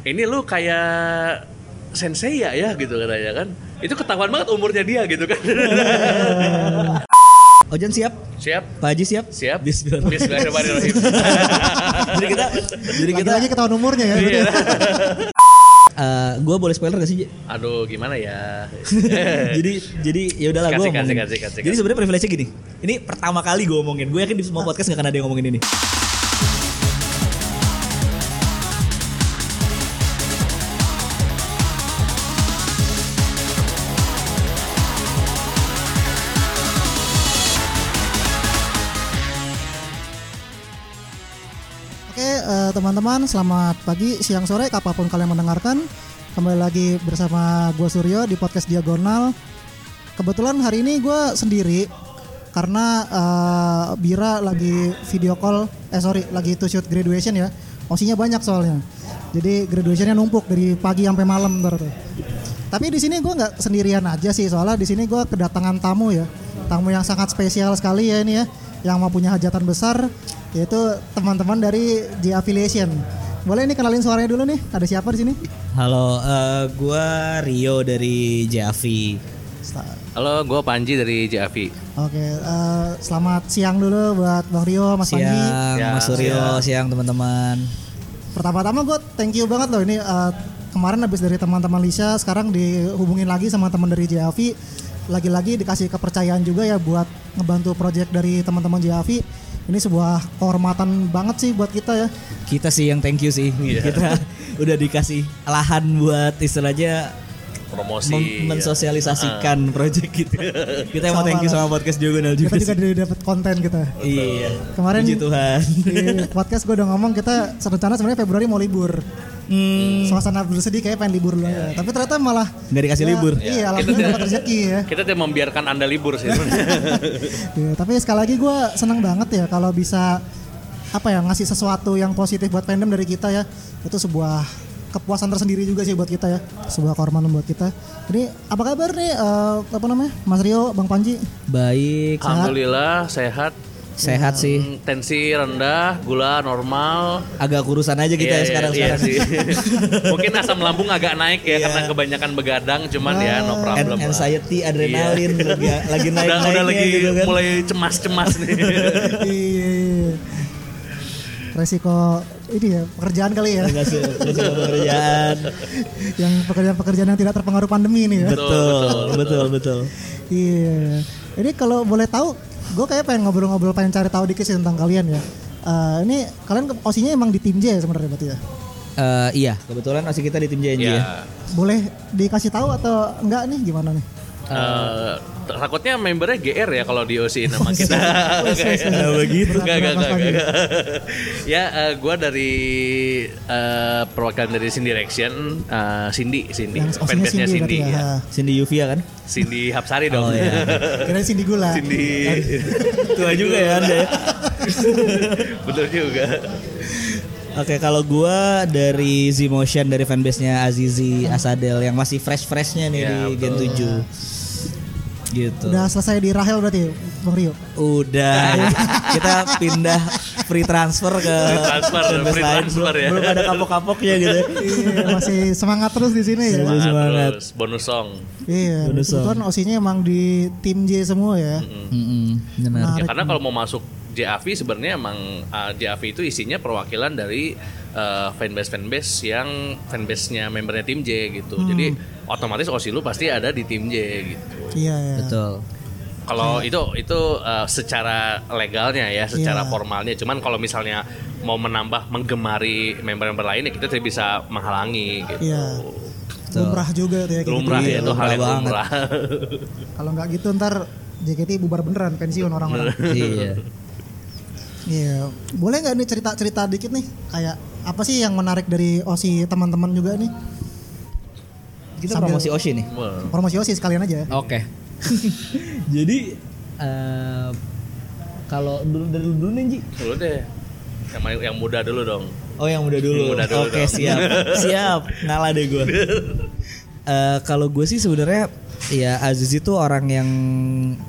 ini lu kayak sensei ya ya gitu katanya kan itu ketahuan banget umurnya dia gitu kan Ojan siap? siap Pak Haji siap? siap Bismillah. Bismillahirrahmanirrahim jadi kita jadi kita Lagi-lagi ketahuan umurnya ya. Iya. eh gue boleh spoiler gak sih? Aduh gimana ya jadi jadi ya udahlah gue jadi sebenarnya privilege gini. Ini pertama kali gue ngomongin. Gue yakin di semua podcast gak akan ada yang ngomongin ini. Teman-teman selamat pagi, siang, sore, kapan pun kalian mendengarkan. Kembali lagi bersama gue Suryo di podcast Diagonal. Kebetulan hari ini gue sendiri Karena eh, Bira lagi video call, eh sorry lagi to shoot graduation ya. Osinya banyak soalnya. Jadi graduationnya numpuk dari pagi sampai malam ntar tuh. Tapi di sini gue nggak sendirian aja sih soalnya di sini gue kedatangan tamu ya. Tamu yang sangat spesial sekali ya ini ya yang mau punya hajatan besar yaitu teman-teman dari J Affiliation. Boleh nih kenalin suaranya dulu nih. Ada siapa di sini? Halo, eh gue Rio dari JAV. Sta- halo gue Panji dari JAV Oke, eh, selamat siang dulu buat Bang Rio, Mas Panji. Siang, Siang, Mas Suryo, siang teman-teman. Pertama-tama gue thank you banget loh ini eh, kemarin habis dari teman-teman Lisa, sekarang dihubungin lagi sama teman dari JAV. Lagi-lagi dikasih kepercayaan juga ya buat ngebantu project dari teman-teman JAV. Ini sebuah kehormatan banget sih buat kita ya. Kita sih yang thank you sih. Kita udah dikasih lahan buat istilahnya promosi mem- ya. mensosialisasikan project kita. kita mau thank you sama podcast Diagonal juga. Kita juga sih. dapat konten kita. Iya. Kemarin- Puji Tuhan. Di podcast gue udah ngomong kita rencana sebenarnya Februari mau libur. Hmm, Suasana bersedih kayak pengen libur dulu aja. Tapi ternyata malah nggak dikasih ya, libur. Iya, alhamdulillah dapat rezeki ya. kita tidak membiarkan anda libur sih. Iya, tapi sekali lagi gue senang banget ya kalau bisa apa ya ngasih sesuatu yang positif buat fandom dari kita ya. Itu sebuah kepuasan tersendiri juga sih buat kita ya. Sebuah kehormatan buat kita. Jadi apa kabar nih eh, apa namanya? Mas Rio, Bang Panji? Baik, alhamdulillah sehat sehat sih. Hmm, tensi rendah gula normal Agak kurusan aja kita ya Iya, sekarang iya sekarang. sih. Mungkin asam lambung agak naik ya karena kebanyakan begadang, cuman ya no An- problem. lah. anxiety, adrenalin lagi, lagi naik Udah, udah lagi gitu kan. mulai cemas-cemas nih. Iya. Resiko ini ya pekerjaan kali ya. Sih, sih pekerjaan. yang pekerjaan-pekerjaan yang tidak terpengaruh pandemi ini ya. Betul, betul, betul. Iya. Ini kalau boleh tahu, gue kayak pengen ngobrol-ngobrol, pengen cari tahu dikit sih tentang kalian ya. Eh, ini kalian osinya emang di tim J ya sebenarnya berarti ya? Eh, iya, kebetulan masih kita di tim JNJ ya. ya. Boleh dikasih tahu atau enggak nih gimana nih? eh, takutnya membernya GR ya kalau di OC nama kita. Nggak begitu. Enggak, enggak, Berat, enggak, Mas enggak. Ya, eh, gua dari eh, perwakilan dari Cindy Direction, eh, Cindy, Cindy, fanbase-nya Cindy Cindy, ya. ya. Cindy Yuvia kan? Cindy Hapsari dong. Oh iya. Kira Cindy Gula. Cindy. Tua juga ya Anda ya. Betul juga. Oke, kalau gua dari Z Motion dari fanbase-nya Azizi Asadel yang masih fresh-freshnya nih Ya, di Gen 7. Gitu. Udah selesai di Rahel berarti Bang Rio? Udah. kita pindah free transfer ke Free transfer, free transfer ya. belum ada kapok-kapoknya gitu. iya, masih semangat terus di sini ya. Masih semangat. Terus bonus song. Iya, Bonus song. kebetulan osinya emang di tim J semua ya. Mm-mm, benar. Ya karena kalau mau masuk JAV sebenarnya emang uh, JAV itu isinya perwakilan dari uh, fanbase fanbase yang fanbase-nya membernya tim J gitu. Jadi otomatis OSI lu pasti ada di tim J gitu. Iya, iya. Betul. Kalau itu itu uh, secara legalnya ya, secara Iya. formalnya. Cuman kalau misalnya mau menambah menggemari member-member lain ya kita tidak bisa menghalangi gitu. Iya. Lumrah juga tuh ya kayak gitu. Lumrah ya itu hal yang lumrah banget. lumrah. Kalau nggak gitu ntar JKT bubar beneran pensiun orang-orang. iya. Iya, boleh nggak nih cerita-cerita dikit nih kayak apa sih yang menarik dari osi teman-teman juga nih? Kita Sambil- promosi Oshi nih. Promosi osi sekalian aja. Oke. Jadi eh, kalau dulu dari dulu nih Ji. Dulu deh. Yang, yang muda dulu dong. Oh yang muda dulu. Yang muda dulu Oke dong. siap, siap. Ngalah deh gue. Eh, kalau gue sih sebenarnya ya Aziz itu orang yang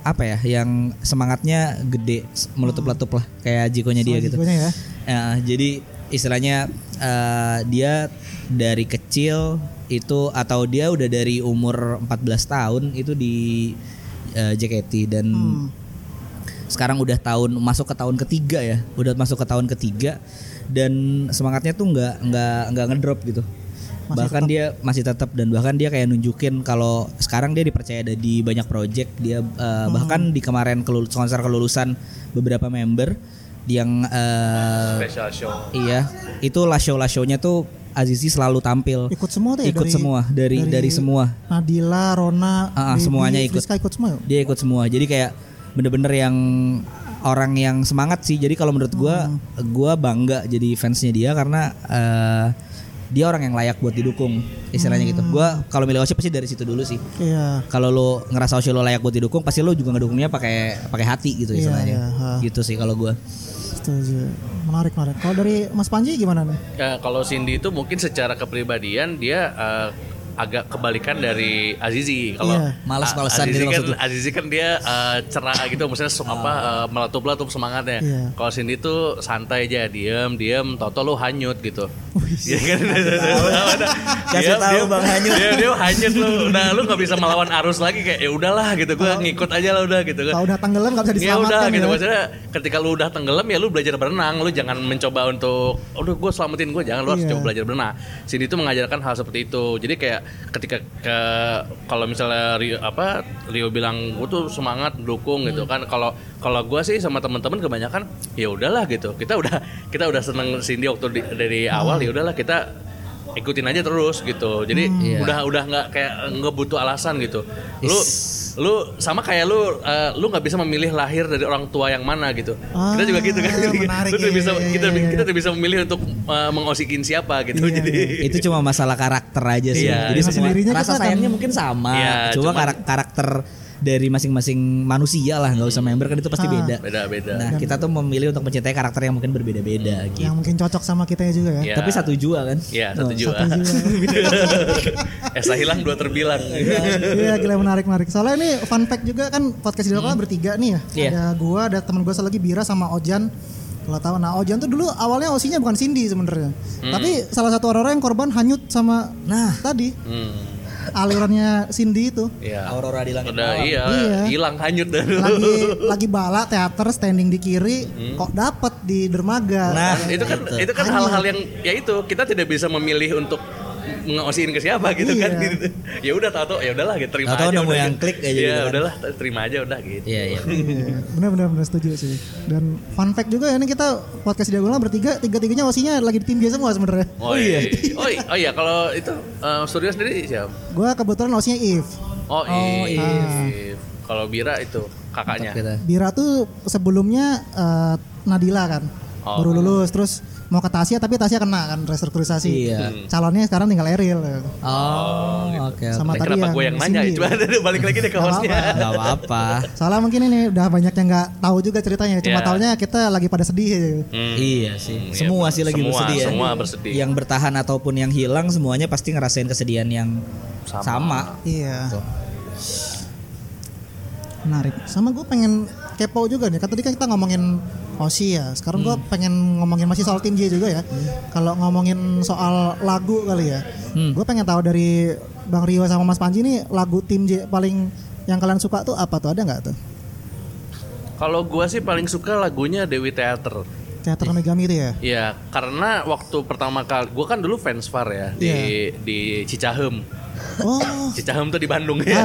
apa ya, yang semangatnya gede, meletup-letup lah, kayak jikonya dia gitu. Jikonya ya. Ya, jadi istilahnya eh, dia dari kecil itu atau dia udah dari umur 14 tahun itu di eh, JKT dan sekarang udah tahun masuk ke tahun ketiga ya. Udah masuk ke tahun ketiga. Dan semangatnya tuh nggak nggak nggak ngedrop gitu. Bahkan dia masih tetap dan bahkan dia kayak nunjukin kalau sekarang dia dipercaya ada di banyak project. Dia eh, bahkan di kemarin konser kelulusan beberapa member yang eh, Special show. iya itu last show last show-nya tuh Azizi selalu tampil. Ikut semua tuh ya? Ikut dari- semua. Dari dari, semua. Nadila, Rona, Ah, ah, Baby, semuanya ikut. Friska ikut semua dia ikut semua. Jadi kayak bener-bener yang orang yang semangat sih. Jadi kalau menurut gua gua bangga jadi fansnya dia karena eh, dia orang yang layak buat didukung istilahnya gitu gua kalau milih Oshi pasti dari situ dulu sih Iya. kalau lo ngerasa Oshi lo layak buat didukung pasti lo juga ngedukungnya pakai pakai hati gitu Iya, istilahnya iya, ha. gitu sih kalau gua Setuju. Menarik, menarik. Kalau dari Mas Panji gimana nih? Ya, kalau Cindy itu mungkin secara kepribadian dia eh, agak kebalikan dari Azizi. Kalau Iya. Malas-malesan Azizi kan, maksudnya. Azizi kan dia eh, cerah gitu, maksudnya se- apa eh, meletup-letup semangatnya. Iya. Kalau Cindy tuh santai aja, diem, diem, toto lu hanyut gitu. Iya kan? Kasih tahu Bang Hanyut. Dia, dia hanyut lu. Nah, lu nggak bisa melawan arus lagi kayak ya udahlah gitu. Gue ngikut aja lah udah gitu kan. Kalau udah tenggelam nggak bisa Ya diselamatkan udah gitu ya. maksudnya ketika lu udah tenggelam ya lu belajar berenang lu jangan mencoba untuk udah gue selamatin gue jangan lu harus Iya. coba belajar berenang sini itu mengajarkan hal seperti itu jadi kayak ketika ke kalau misalnya Rio apa Rio bilang gue tuh semangat dukung gitu kan. Kalau kalau gue sih sama teman-teman kebanyakan ya udahlah gitu. Kita udah kita udah seneng Cindy waktu di- dari awal ya udahlah kita ikutin aja terus gitu. Jadi Iya. udah udah nggak kayak nggak butuh alasan gitu. Lu lu sama kayak lu eh, lu nggak bisa memilih lahir dari orang tua yang mana gitu. Ah, kita juga gitu kan. Menarik, lu tuh iya, bisa iya, kita iya, iya. kita tuh bisa memilih untuk eh, mengosikin siapa gitu. Iya, jadi itu cuma masalah karakter aja sih. Iya. Jadi semua rasa akan- sayangnya mungkin sama, Iya, cuma karak- karakter dari masing-masing manusia lah, nggak usah member kan itu pasti Ah. beda. beda beda Nah, kita tuh memilih untuk mencintai karakter yang mungkin berbeda-beda gitu. Yang mungkin cocok sama kita juga ya. Iya. Tapi satu jua kan? Iya satu Oh, jua Satu jiwa. Esa hilang dua terbilang Iya gila menarik menarik. Soalnya ini fun fact juga kan podcast di lokal bertiga nih ya. Iya. Ada gua, ada teman gua lagi Bira sama Ojan. Kalau tahu nah Ojan tuh dulu awalnya osinya bukan Cindy sebenarnya. Tapi salah satu orang-orang yang korban hanyut sama Nah. tadi hmm, alirannya Cindy itu. iya Aurora di langit udah malam. iya Iya. hilang hanyut dah Lagi lagi bala teater standing di kiri Hmm. kok dapet di dermaga. Nah, itu kan Gitu. itu kan hal-hal yang ya itu kita tidak bisa memilih untuk ngosiin ke siapa gitu kan Iya. gitu. ya udah tahu ya udahlah gitu terima Tahu-tahu aja nemu udah yang gitu. klik aja ya gitu kan. udahlah terima aja udah gitu Iya, iya. Iya, benar-benar benar setuju sih. Dan fun fact juga ya ini kita podcast diagonal bertiga, tiga-tiganya osinya lagi di tim dia semua sebenarnya. Oh iya. Oh, i- oh iya kalau itu eh, studio sendiri siapa? Gua kebetulan osinya If. Oh, Oh, If. Kalau Bira itu kakaknya. Bira tuh sebelumnya eh, Nadila kan, Oh. baru lulus terus mau ke Tasya tapi Tasya kena kan restrukturisasi. Iya. Calonnya sekarang tinggal Eril. Oh, oke. Sama oke. tadi Kenapa yang gue yang nanya? Coba balik lagi deh ke Nggak hostnya. apa-apa. Gak apa-apa. Soalnya mungkin ini udah banyak yang nggak tahu juga ceritanya. Cuma Iya. taunya kita lagi pada sedih. gitu. Hmm. Iya sih. Hmm, Semua iya. sih lagi Semua, bersedih ya. Semua bersedih. Yang bertahan ataupun yang hilang semuanya pasti ngerasain kesedihan yang Sama. sama. Iya. Tuh. Menarik. Sama gue pengen kepo juga nih. Kan tadi kan kita ngomongin Osi ya. Sekarang gue pengen ngomongin masih soal tim J juga ya. Kalau ngomongin soal lagu kali ya. Hmm. Gue pengen tahu dari Bang Rio sama Mas Panji nih lagu tim J paling yang kalian suka tuh apa tuh? Ada nggak tuh? Kalau gua sih paling suka lagunya Dewi Theater. Teater Megami itu ya? Iya, karena waktu pertama kali gua kan dulu fans Far ya di Iya. di Cicahem. Oh, Cicahem tuh di Bandung Ah, ya.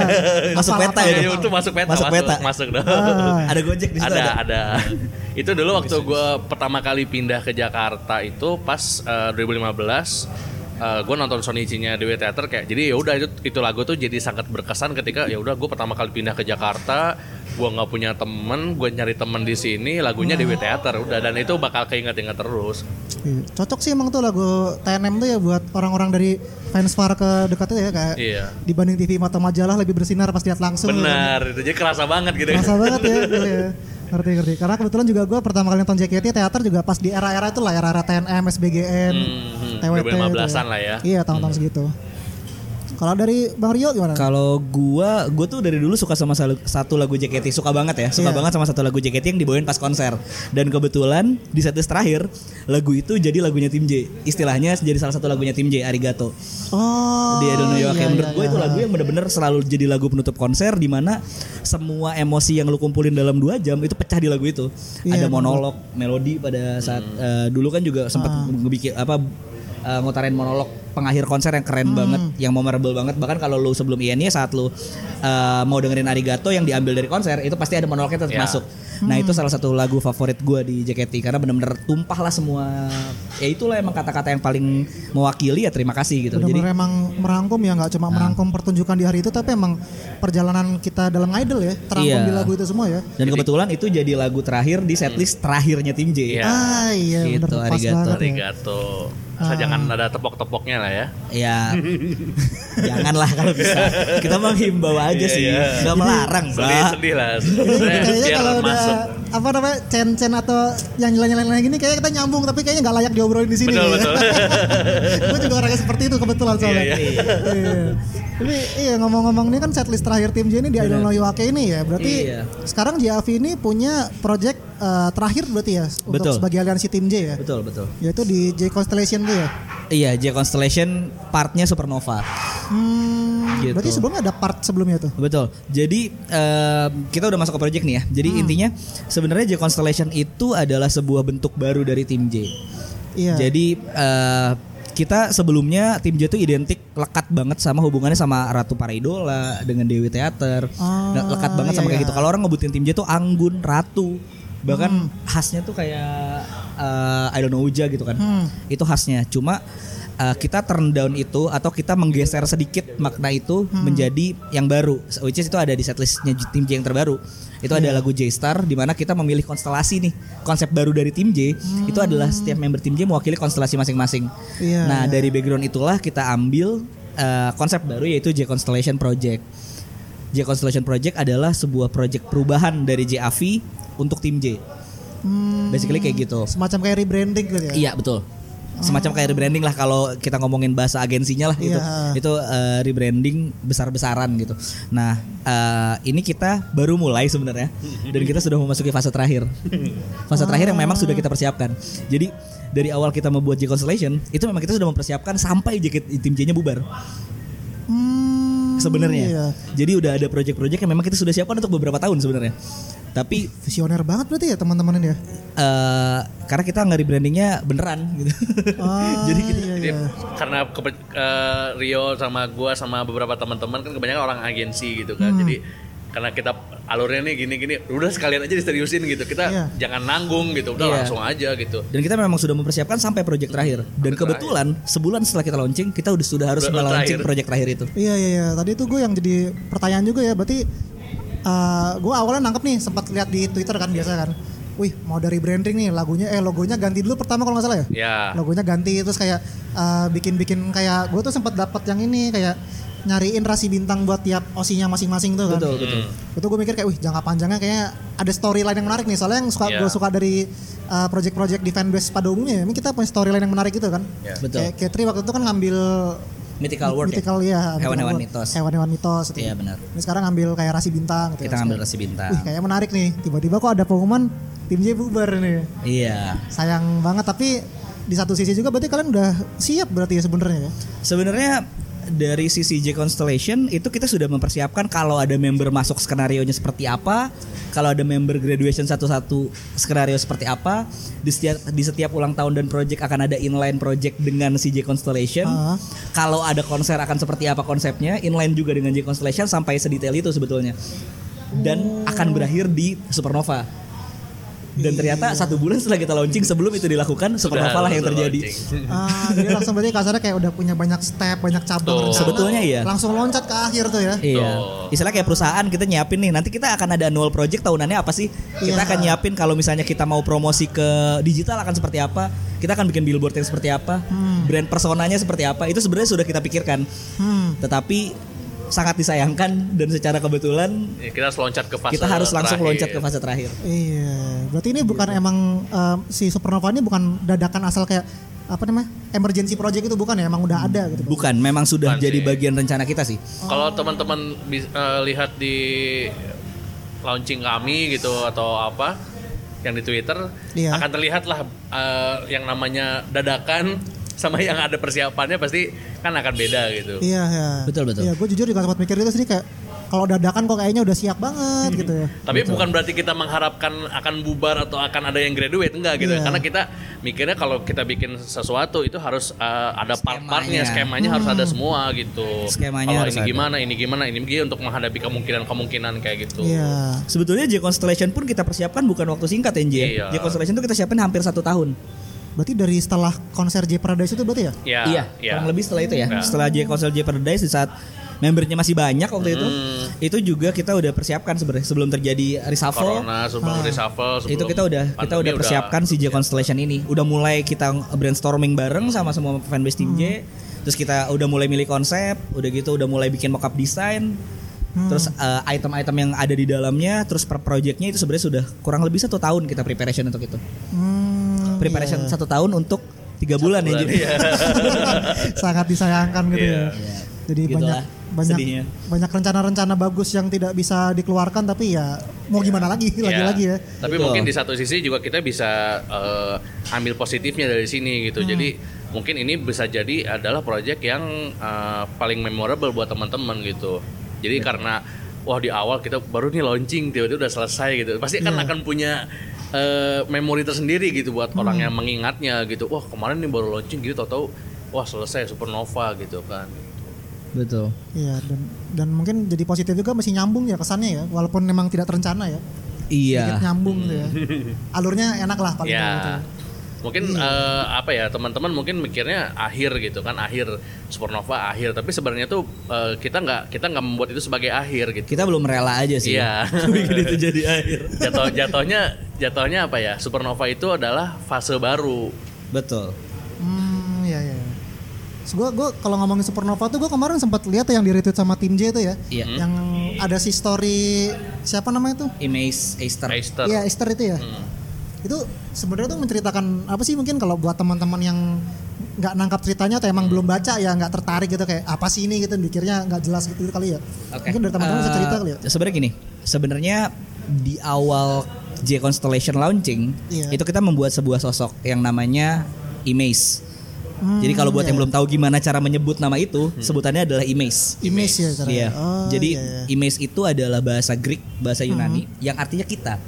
Masuk peta ya? Iya, itu masuk peta, Masuk peta. masuk dong. Ah. Ada Gojek di situ ada, ada. ada. itu dulu waktu gue pertama kali pindah ke Jakarta itu pas eh, 2015 gue nonton Sonichi-nya Dewi Theater kayak jadi ya udah itu itu lagu tuh jadi sangat berkesan ketika ya udah gue pertama kali pindah ke Jakarta gue nggak punya temen gue nyari temen di sini lagunya Dewi Theater udah dan itu bakal keinget-inget terus iya. cocok sih emang tuh lagu TNM tuh ya buat orang-orang dari fans far ke dekat itu ya kayak iya dibanding TV atau majalah lebih bersinar pas lihat langsung. benar itu jadi kerasa banget gitu Kerasa banget ya, gila ya. Ngerti ngerti. Karena kebetulan juga gue pertama kali nonton JKT teater juga pas di era-era itu lah, era-era TNM, SBGN, Hmm, hmm, TWT. 2015-an itu lah ya. Iya tahun-tahun segitu. Kalau dari Bang Rio gimana? Kalau gua, gua tuh dari dulu suka sama satu lagu JKT, suka banget ya, suka Iya. banget sama satu lagu JKT yang dibawain pas konser. Dan kebetulan di setlist terakhir lagu itu jadi lagunya Tim J. Istilahnya jadi salah satu lagunya Tim J, Arigato. Oh. di I Don't Know You iya, menurut iya, gue itu iya. lagu yang bener-bener selalu jadi lagu penutup konser di mana semua emosi yang lu kumpulin dalam dua jam itu pecah di lagu itu. Iya, Ada bener. monolog, melodi pada saat eh, dulu kan juga sempat Ah. ngebikin apa eh, ngutarin monolog pengakhir konser yang keren Hmm. banget, yang memorable banget. Bahkan kalau lu sebelum INI saat lu eh, mau dengerin Arigato yang diambil dari konser itu pasti ada monolognya tetap Ya. masuk. Nah itu salah satu lagu favorit gue di JKT karena bener-bener tumpah lah semua. Ya itulah emang kata-kata yang paling mewakili ya terima kasih gitu. Jadi Benar-benar emang merangkum ya nggak cuma merangkum pertunjukan di hari itu tapi emang perjalanan kita dalam idol ya terangkum Iya. di lagu itu semua ya. Dan kebetulan itu jadi lagu terakhir di setlist terakhirnya tim J. Iya. Ah iya Gitu, bener pas arigato. banget ya. Asal jangan ada tepok-tepoknya lah ya. Ya, janganlah kalau bisa. Kita menghimbau aja Iya, sih, iya. nggak melarang, Mbak. Sedih-sedih lah. Sebenarnya Kayaknya kalau udah masuk. apa namanya cen-cen atau yang nyela-nyela gini kayaknya kita nyambung tapi kayaknya nggak layak diobrolin di sini. Betul, betul. Gue juga orangnya seperti itu kebetulan soalnya. Iya, Iya. Tapi iya ngomong-ngomong ini kan setlist terakhir tim J ini di I Don't Know You Ake ini ya. Berarti Iya. sekarang JAV ini punya project eh, terakhir berarti ya untuk Betul. sebagai aliansi tim J ya. Betul, betul. Yaitu di J Constellation tuh ya. Iya, J Constellation partnya Supernova. Hmm, Gitu. Berarti sebelumnya ada part sebelumnya tuh. Betul. Jadi em, kita udah masuk ke project nih ya. Jadi Hmm. intinya sebenarnya J Constellation itu adalah sebuah bentuk baru dari tim J. Iya. Jadi eh, kita sebelumnya tim J itu identik lekat banget sama hubungannya sama Ratu Paraidola dengan Dewi Teater. Oh, Nah, lekat banget iya, sama kayak iya. gitu. Kalau orang ngebutin tim J itu Anggun, Ratu. Bahkan Hmm. khasnya tuh kayak eh, I don't know Uja gitu kan. Hmm. Itu khasnya. Cuma eh, kita turn down itu atau kita menggeser sedikit makna itu Hmm. menjadi yang baru. Which is itu ada di setlistnya tim J yang terbaru. Itu ada Iya. lagu J Star di mana kita memilih konstelasi nih. Konsep baru dari tim J itu adalah setiap member tim J mewakili konstelasi masing-masing. Iya, nah, dari background itulah kita ambil eh, konsep baru yaitu J Constellation Project. J Constellation Project adalah sebuah project perubahan dari JAV untuk tim J. Hmm, Basically kayak gitu. semacam kayak rebranding gitu ya. Iya betul. Semacam kayak rebranding lah kalau kita ngomongin bahasa agensinya lah itu. Iya. Itu eh, rebranding besar-besaran gitu. Nah, eh, ini kita baru mulai sebenarnya dan kita sudah memasuki fase terakhir. Fase terakhir yang memang sudah kita persiapkan. Jadi dari awal kita membuat J Constellation itu memang kita sudah mempersiapkan sampai tim J-nya bubar Hmm, sebenarnya. Iya. Jadi udah ada project-project yang memang kita sudah siapkan untuk beberapa tahun sebenarnya. Tapi Visioner banget berarti ya teman-teman ini ya. eh karena kita nggak rebrandingnya beneran gitu. Ah, Jadi kita iya, Jadi iya. karena kepe- eh, Rio sama gua sama beberapa teman-teman kan kebanyakan orang agensi gitu kan. Hmm. Jadi karena kita alurnya nih gini-gini, udah sekalian aja diseriusin gitu. Kita Iya. jangan nanggung gitu, udah Iya. langsung aja gitu. Dan kita memang sudah mempersiapkan sampai project terakhir. Dan Project kebetulan sebulan setelah kita launching, kita udah sudah harus Udah launching terakhir. project terakhir itu. Iya iya iya. Tadi itu gue yang jadi pertanyaan juga ya. Berarti gue awalnya nangkep nih sempat lihat di Twitter kan biasa kan. Wih mau dari branding nih lagunya eh logonya ganti dulu pertama kalau nggak salah ya. Ya. Logonya ganti terus kayak eh, bikin-bikin kayak gue tuh sempat dapat yang ini kayak nyariin rasi bintang buat tiap osinya masing-masing tuh kan. Betul, betul. Hmm. Itu gue mikir kayak wih jangka panjangnya kayak ada storyline yang menarik nih. Soalnya yang suka Iya. gue suka dari uh, project-project di fanbase pada umumnya, emang kita punya storyline yang menarik gitu kan. Ya. Betul. Kayak Katri waktu itu kan ngambil Mythical World ya. mythical ya, mythical Hewan-hewan mitos. Hewan-hewan mitos. gitu. Iya benar. Ini sekarang ngambil kayak rasi bintang gitu. Kita ya. ngambil rasi bintang. Wih, kayak menarik nih. Tiba-tiba kok ada pengumuman tim J bubar nih. Iya. Sayang banget tapi di satu sisi juga berarti kalian udah siap berarti ya sebenarnya ya. Sebenarnya dari sisi J Constellation itu kita sudah mempersiapkan kalau ada member masuk skenario nya seperti apa, kalau ada member graduation satu-satu skenario seperti apa, di setiap di setiap ulang tahun dan project akan ada inline project dengan si J Constellation. Ah. Kalau ada konser akan seperti apa konsepnya, inline juga dengan J Constellation sampai sedetail itu sebetulnya. Dan akan berakhir di Supernova. Dan ternyata satu bulan setelah kita launching sebelum itu dilakukan Supernova lah yang terjadi. launching. Ah, jadi langsung berarti kasarnya kayak udah punya banyak step, banyak cabang. Sebetulnya iya. Langsung loncat ke akhir tuh ya. Iya. Istilah kayak perusahaan kita nyiapin nih. Nanti kita akan ada annual project tahunannya apa sih? Kita Iya. akan nyiapin kalau misalnya kita mau promosi ke digital akan seperti apa? Kita akan bikin billboard yang seperti apa? Brand personanya seperti apa? Itu sebenarnya sudah kita pikirkan. Hmm. Tetapi sangat disayangkan dan secara kebetulan Ya, kita harus loncat ke fase kita harus langsung terakhir. loncat ke fase terakhir. Iya, berarti ini bukan emang eh, si Supernova ini bukan dadakan asal kayak apa namanya emergency project itu bukan ya emang udah ada gitu Bukan, memang sudah Bukan jadi sih. bagian rencana kita sih. Kalau teman-teman eh, lihat di launching kami gitu atau apa yang di Twitter Iya. akan terlihat lah eh, yang namanya dadakan sama yang ada persiapannya pasti kan akan beda gitu. iya ya Betul, betul. iya gue jujur juga sempat mikir itu sih kayak kalau dadakan kok kayaknya udah siap banget gitu ya Tapi bukan berarti kita mengharapkan akan bubar atau akan ada yang graduate enggak gitu. Iya. Karena kita mikirnya kalau kita bikin sesuatu itu harus eh, ada part-partnya, Skemanya. skemanya harus ada semua gitu. Skemanya kalau harus ini ada. gimana, ini gimana, ini gimana untuk menghadapi kemungkinan-kemungkinan kayak gitu. iya Sebetulnya J Constellation pun kita persiapkan bukan waktu singkat ya J. Iya. J Constellation itu kita siapin hampir satu tahun. Berarti dari setelah konser J Paradise itu berarti ya Ya, iya, ya. kurang lebih setelah itu ya. Ya. Setelah J Console J Paradise di saat membernya masih banyak waktu itu, Hmm. itu juga kita udah persiapkan sebenarnya sebelum terjadi reshuffle. Corona sebelum reshuffle sebelum itu kita udah kita udah persiapkan si J Constellation ini. Udah mulai kita brainstorming bareng sama semua fanbase tim J. Terus kita udah mulai milih konsep, udah gitu udah mulai bikin mockup desain. Terus eh, item-item yang ada di dalamnya, terus per projectnya itu sebenarnya sudah kurang lebih satu tahun kita preparation untuk itu. hmm, Preparation iya. satu tahun untuk tiga bulan ya jadi. Iya. sangat disayangkan gitu Iya. ya jadi Gitu banyak lah, banyak sedihnya. banyak rencana-rencana bagus yang tidak bisa dikeluarkan tapi ya mau gimana lagi lagi-lagi ya Tapi Betul. mungkin di satu sisi juga kita bisa eh, ambil positifnya dari sini gitu. Hmm. Jadi mungkin ini bisa jadi adalah project yang eh, paling memorable buat teman-teman gitu. Jadi karena wah di awal kita baru nih launching tiba-tiba udah selesai gitu. Pasti kan Iya. akan punya eh, memori tersendiri gitu buat Hmm. orang yang mengingatnya gitu. Wah kemarin nih baru launching gitu tahu-tahu wah selesai supernova gitu kan. Betul. Iya dan dan mungkin jadi positif juga masih nyambung ya kesannya ya walaupun memang tidak terencana ya sedikit Iya. nyambung gitu ya alurnya enak lah paling ya gitu. Mungkin eh, apa ya teman-teman mungkin mikirnya akhir gitu kan akhir supernova akhir tapi sebenarnya tuh eh, kita nggak kita nggak membuat itu sebagai akhir gitu Kita belum rela aja sih. Iya. Bikin itu jadi akhir. jatuh jatuhnya jatuhnya apa ya supernova itu adalah fase baru Betul. Hmm, iya iya. Gue gue kalau ngomongin supernova tuh gue kemarin sempat lihat yang di retweet sama tim J itu ya, Iya. yang ada si story siapa namanya tuh? Image Easter. Easter Iya Esther itu ya. Hmm. Itu sebenarnya tuh menceritakan apa sih mungkin kalau buat teman-teman yang nggak nangkap ceritanya atau emang belum baca ya nggak tertarik gitu kayak apa sih ini gitu mikirnya nggak jelas gitu kali ya. Oke. Mungkin dari teman-teman bisa Eh, cerita kali ya. Sebenarnya gini, sebenarnya di awal J Constellation launching Iya. itu kita membuat sebuah sosok yang namanya Image. Jadi kalau buat iya. yang belum tahu gimana cara menyebut nama itu, sebutannya adalah Image. Image ya caranya. Iya. Oh, Jadi iya, iya. image itu adalah bahasa Greek, bahasa Yunani yang artinya kita.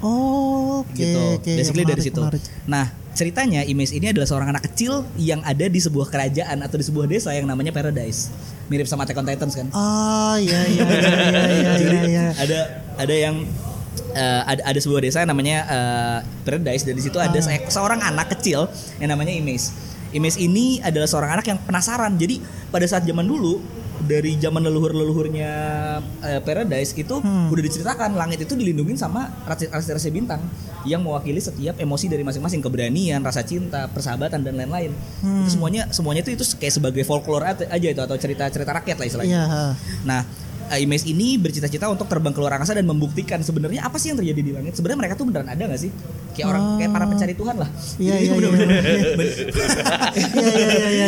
Oh, oke gitu. oke. Basically dari situ. menarik. Nah, ceritanya Image ini adalah seorang anak kecil yang ada di sebuah kerajaan atau di sebuah desa yang namanya Paradise. Mirip sama Attack on Titans kan? Oh iya iya iya iya iya iya. iya. ada ada yang eh, ada ada sebuah desa yang namanya eh, Paradise dan di situ ada se- seorang anak kecil yang namanya Image. Image ini adalah seorang anak yang penasaran. Jadi pada saat zaman dulu dari zaman leluhur-leluhurnya eh, Paradise itu udah diceritakan langit itu dilindungin sama rasi-rasi bintang yang mewakili setiap emosi dari masing-masing keberanian, rasa cinta, persahabatan dan lain-lain. Itu semuanya semuanya itu itu kayak sebagai folklore aja itu atau cerita-cerita rakyat lah istilahnya. Ha. Nah, uh, Image ini bercita-cita untuk terbang ke luar angkasa dan membuktikan sebenarnya apa sih yang terjadi di langit. Sebenarnya mereka tuh beneran ada nggak sih? Kayak orang kayak para pencari Tuhan lah. Oh. Iya Jadi iya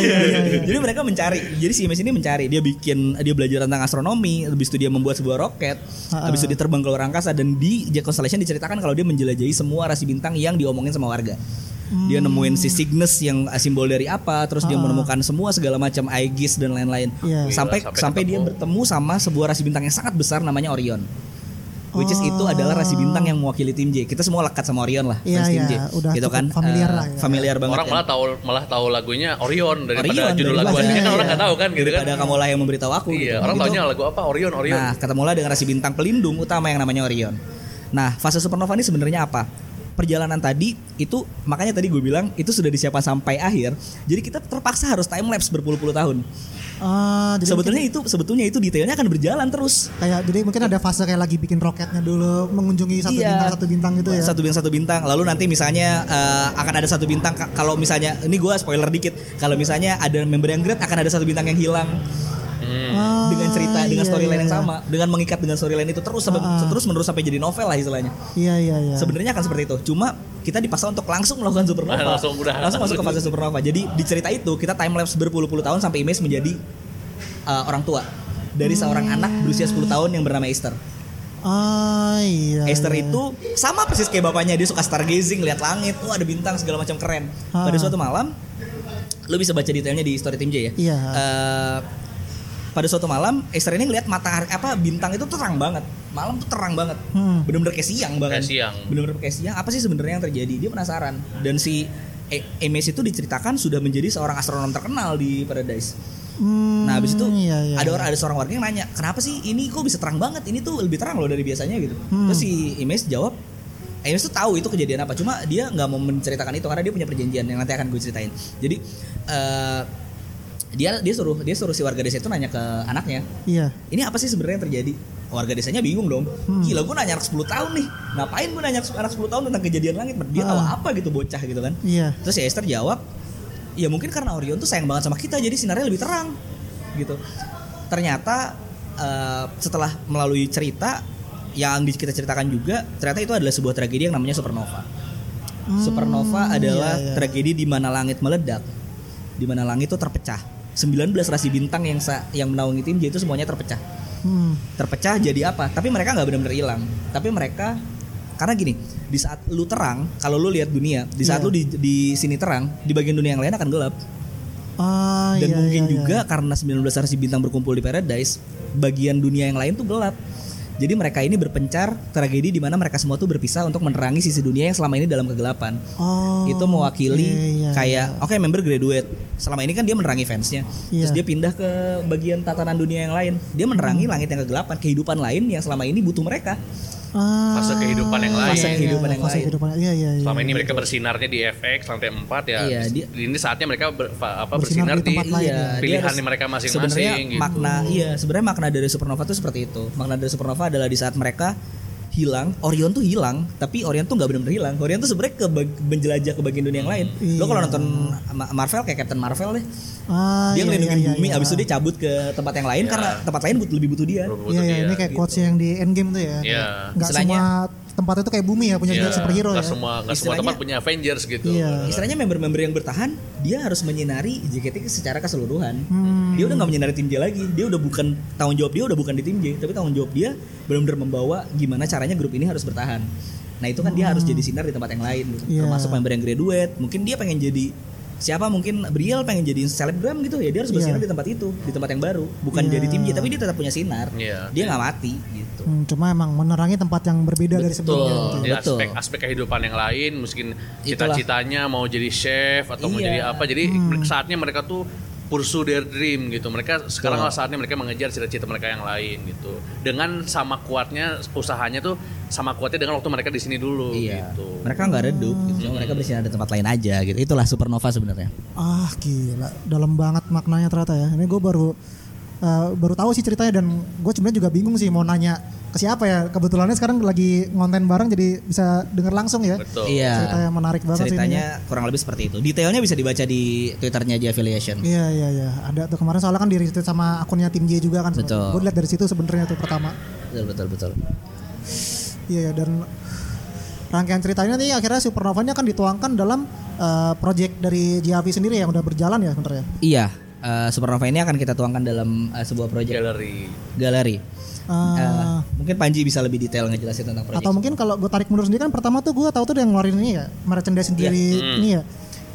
iya. mereka mencari. Jadi si Image ini mencari. Dia bikin dia belajar tentang astronomi, habis itu dia membuat sebuah roket, habis itu dia terbang ke luar angkasa dan di Jet Constellation diceritakan kalau dia menjelajahi semua rasi bintang yang diomongin sama warga. Dia nemuin si Cygnus yang simbol dari apa, terus dia menemukan semua segala macam Aegis dan lain-lain. Iya. Sampai Gila, sampai sampai dia bertemu sama sebuah rasi bintang yang sangat besar namanya Orion. Which is Oh. itu adalah rasi bintang yang mewakili tim J. Kita semua lekat sama Orion lah, Iya, fans tim J. iya, udah gitu kan. familiar Eh, lah ya. Familiar banget. orang kan. malah tahu malah tahu lagunya Orion daripada Orion, judul lagu aslinya kan orang iya. nggak tahu kan gitu kan Daripada kamu lah yang memberitahu aku. iya gitu. orang Gitu. taunya lagu apa Orion Orion Nah, ketemulah dengan rasi bintang pelindung utama yang namanya Orion. Nah, fase supernova ini sebenarnya apa? Perjalanan tadi itu makanya tadi gue bilang itu sudah disiapkan sampai akhir. Jadi kita terpaksa harus time lapse berpuluh-puluh tahun. Ah, jadi sebetulnya itu sebetulnya itu detailnya akan berjalan terus. kayak jadi mungkin ada fase kayak lagi bikin roketnya dulu mengunjungi satu Iya. bintang satu bintang gitu ya. Satu bintang satu bintang. Lalu nanti misalnya eh, akan ada satu bintang ka- kalau misalnya ini gue spoiler dikit. Kalau misalnya ada member yang great akan ada satu bintang yang hilang Ah, dengan cerita dengan iya, storyline iya, yang iya. sama, dengan mengikat dengan storyline itu terus sampai terus menerus sampai jadi novel lah istilahnya. Iya iya iya. Sebenarnya akan seperti itu. Cuma kita dipaksa untuk langsung melakukan supernova. Langsung udah. langsung masuk ke fase supernova. Jadi di cerita itu kita time lapse berpuluh-puluh tahun sampai Image menjadi uh, orang tua dari seorang anak berusia 10 tahun yang bernama Esther. Ah iya. Esther iya. itu sama persis kayak bapaknya dia suka stargazing, lihat langit, tuh ada bintang segala macam keren. Ah. Pada suatu malam, lu bisa baca detailnya di story tim J ya. Iya. Eh, pada suatu malam, Esther ini ngelihat matahari apa bintang itu terang banget. Malam tuh terang banget. Hmm. Bener-bener kayak siang bahkan. Kayak siang. Bener-bener kayak siang. Apa sih sebenarnya yang terjadi? Dia penasaran. Dan si E- Emes itu diceritakan sudah menjadi seorang astronom terkenal di Paradise. Hmm, Nah, habis itu iya, iya, ada iya. orang ada seorang warga yang nanya, "Kenapa sih ini kok bisa terang banget? Ini tuh lebih terang loh dari biasanya gitu." Hmm. Terus si Imes jawab, Imes tuh tahu itu kejadian apa, cuma dia nggak mau menceritakan itu karena dia punya perjanjian yang nanti akan gue ceritain. Jadi eh, dia dia suruh dia suruh si warga desa itu nanya ke anaknya, Iya. "Ini apa sih sebenarnya yang terjadi?" Warga desanya bingung dong. Hmm. Gila gue nanya anak 10 tahun nih. Ngapain gue nanya anak 10 tahun tentang kejadian langit? Dia tahu Ah. apa gitu bocah gitu kan. Iya. Terus si Esther jawab, ya mungkin karena Orion tuh sayang banget sama kita, jadi sinarnya lebih terang, gitu. Ternyata eh, setelah melalui cerita yang kita ceritakan juga, ternyata itu adalah sebuah tragedi yang namanya supernova. Hmm, supernova adalah iya, iya. tragedi di mana langit meledak, di mana langit itu terpecah. 19 rasi bintang yang sa- yang menaungi tim J itu semuanya terpecah Hmm. terpecah jadi apa tapi mereka nggak benar-benar hilang tapi mereka karena gini di saat lu terang kalau lu lihat dunia di saat Iya. lu di, di sini terang di bagian dunia yang lain akan gelap Ah, dan iya, mungkin iya, juga iya. karena 19 rasi bintang berkumpul di paradise bagian dunia yang lain tuh gelap jadi mereka ini berpencar tragedi di mana mereka semua tuh berpisah untuk menerangi sisi dunia yang selama ini dalam kegelapan Oh, itu mewakili iya, iya, kayak iya. oke member graduate selama ini kan dia menerangi fansnya terus Iya. dia pindah ke bagian tatanan dunia yang lain dia menerangi Hmm. langit yang kegelapan kehidupan lain yang selama ini butuh mereka Ah, Fase kehidupan yang lain. Fase kehidupan yang fase lain. kehidupan iya iya iya. Selama ini mereka bersinarnya di FX lantai 4 ya. Iya, di- ini saatnya mereka ber- apa Bersinar bersinar, di tempat di, lain, Iya, ya. dia pilihan harus- mereka sebenarnya masing-masing gitu. makna iya sebenarnya makna dari supernova itu seperti itu makna dari supernova adalah di saat mereka hilang Orion tuh hilang tapi Orion tuh nggak benar-benar hilang Orion tuh sebenarnya ke menjelajah ke bagian dunia yang lain lo kalau Iya. nonton Ma- Marvel kayak Captain Marvel deh Ah, dia iya, ngelindungin iya, iya, bumi iya. abis itu dia cabut ke tempat yang lain Iya. karena tempat lain butuh lebih butuh dia Butuh Iya, iya, dia, ini kayak gitu. quotes yang di Endgame tuh ya. Iya. Nggak Istilahnya- semua tempat itu kayak bumi ya punya Iya, superhero nggak ya. semua nggak semua tempat punya Avengers gitu. Iya. istilahnya member-member yang bertahan dia harus menyinari JKT secara keseluruhan Hmm. dia udah nggak menyinari tim J lagi dia udah bukan tanggung jawab dia udah bukan di tim J tapi tanggung jawab dia benar-benar membawa gimana caranya grup ini harus bertahan nah itu kan dia harus jadi sinar di tempat yang lain gitu. Hmm. Iya. termasuk member yang graduate mungkin dia pengen jadi siapa mungkin Briel pengen jadi selebgram gitu ya dia harus bersinar Iya. di tempat itu di tempat yang baru bukan Iya. jadi tim J tapi dia tetap punya sinar Iya. dia nggak mati gitu Hmm, cuma emang menerangi tempat yang berbeda dari sebelumnya. Betul. gitu. Betul. aspek aspek kehidupan yang lain mungkin cita-citanya mau jadi chef atau mau Iya. jadi apa jadi Hmm. saatnya mereka tuh pursue their dream gitu mereka sekarang lah saatnya mereka mengejar cita-cita mereka yang lain gitu dengan sama kuatnya usahanya tuh sama kuatnya dengan waktu mereka di sini dulu Iya, gitu mereka nggak redup, gitu. Cuma mereka bersinar di tempat lain aja gitu. Itulah supernova sebenarnya. Ah gila, dalam banget maknanya ternyata ya. Ini gue baru eh, baru tahu sih ceritanya dan gue sebenarnya juga bingung sih mau nanya ke siapa ya. Kebetulannya sekarang lagi ngonten bareng jadi bisa denger langsung ya. betul Iya. Cerita yang menarik banget sih Ceritanya kurang lebih seperti itu. Detailnya bisa dibaca di twitternya J Affiliation. Iya iya iya, ada tuh kemarin soalnya kan di retweet sama akunnya tim J juga kan. Betul. Gue lihat dari situ sebenarnya tuh pertama. Betul betul betul. Iya ya, dan rangkaian ceritanya nih akhirnya Supernova ini akan dituangkan dalam eh, project dari JAV sendiri yang udah berjalan ya sebenarnya. Iya, eh, supernova ini akan kita tuangkan dalam eh, sebuah proyek galeri galeri. Eh, Eh, mungkin Panji bisa lebih detail ngejelasin tentang proyek. atau mungkin kalau gue tarik mundur sendiri kan pertama tuh gue tahu tuh yang ngeluarin ini ya merchandise sendiri ini ya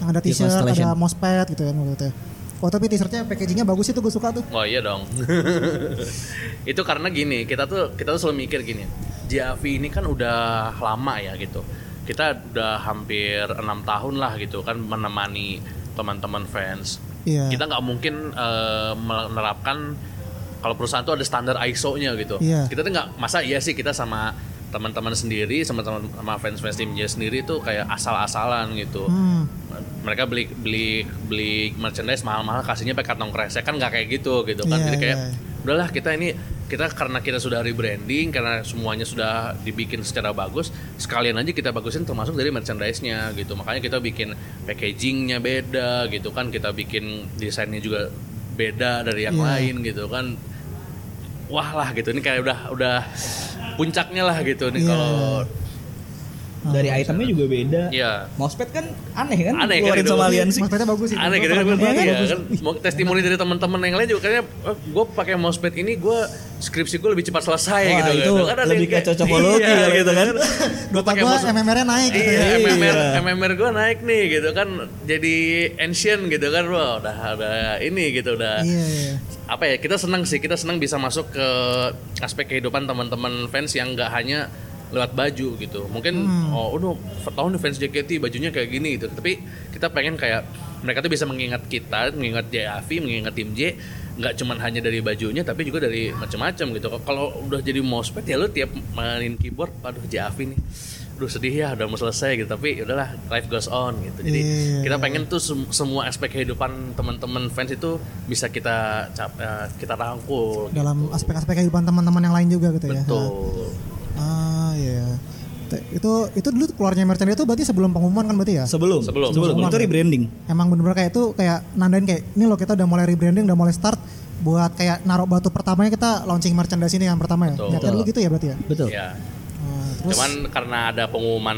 yang ada Di t-shirt ada mousepad gitu ya gitu ya. Oh tapi t-shirtnya packagingnya bagus itu gue suka tuh. Wah iya dong. itu karena gini, kita tuh kita tuh selalu mikir gini. JAV ini kan udah lama ya gitu. Kita udah hampir enam tahun lah gitu kan menemani teman-teman fans. Iya. Kita nggak mungkin eh, menerapkan kalau perusahaan tuh ada standar ISO-nya gitu. Iya. Kita tuh nggak masa iya sih kita sama teman-teman sendiri sama teman sama fans-fans tim J sendiri tuh kayak asal-asalan gitu Hmm. mereka beli beli beli merchandise mahal-mahal kasihnya pakai kantong kresek kan nggak kayak gitu gitu kan Iya, jadi kayak iya. udahlah kita ini kita karena kita sudah rebranding karena semuanya sudah dibikin secara bagus sekalian aja kita bagusin termasuk dari merchandise-nya gitu. Makanya kita bikin packagingnya beda gitu kan. Kita bikin desainnya juga beda dari yang Iya. lain gitu kan. Wah lah gitu. Ini kayak udah udah puncaknya lah gitu. Nih Iya. kalau dari itemnya juga beda. Iya. Mousepad kan aneh kan? Aneh kan Keluarin itu. sama aliansi. Mousepad-nya bagus sih. aneh gitu kan ya bagus. kan mau testimoni dari teman-teman yang lain juga kayaknya gue pakai mousepad ini gue skripsi gue lebih cepat selesai Wah, gitu itu Kan ada lebih kayak- cocokologi Iya, kalau itu kan. gue Dota pakai gua mousepad MMR-nya naik gitu Iya, ya. MMR, Iya. MMR gue naik nih gitu kan jadi ancient gitu kan wah udah udah ini gitu udah Iya, iya. apa ya kita senang sih kita senang bisa masuk ke aspek kehidupan teman-teman fans yang nggak hanya lewat baju gitu. Mungkin oh udah tahun fans JKT bajunya kayak gini gitu. Tapi kita pengen kayak mereka tuh bisa mengingat kita mengingat JAV mengingat tim J nggak cuman hanya dari bajunya tapi juga dari macam-macam gitu. Kalau udah jadi mousepad ya lu tiap mainin keyboard aduh JAV nih Aduh sedih ya udah mau selesai gitu. Tapi udahlah life goes on gitu. Jadi Iya. kita pengen tuh sem- semua aspek kehidupan teman-teman fans itu bisa kita cap- eh, kita rangkul. Dalam aspek-aspek kehidupan teman-teman yang lain juga gitu ya. betul Ah iya. Te- Itu itu dulu keluarnya merchandise itu berarti sebelum pengumuman kan berarti ya? Sebelum. Sebelum. Sebelum. Sebelum. Itu rebranding. Emang bener-bener kayak itu kayak nandain kayak ini loh kita udah mulai rebranding, udah mulai start buat kayak naruh batu pertamanya kita launching merchandise ini yang pertama ya. Betul. Dulu gitu ya berarti ya. Betul. ya Ah, terus cuman karena ada pengumuman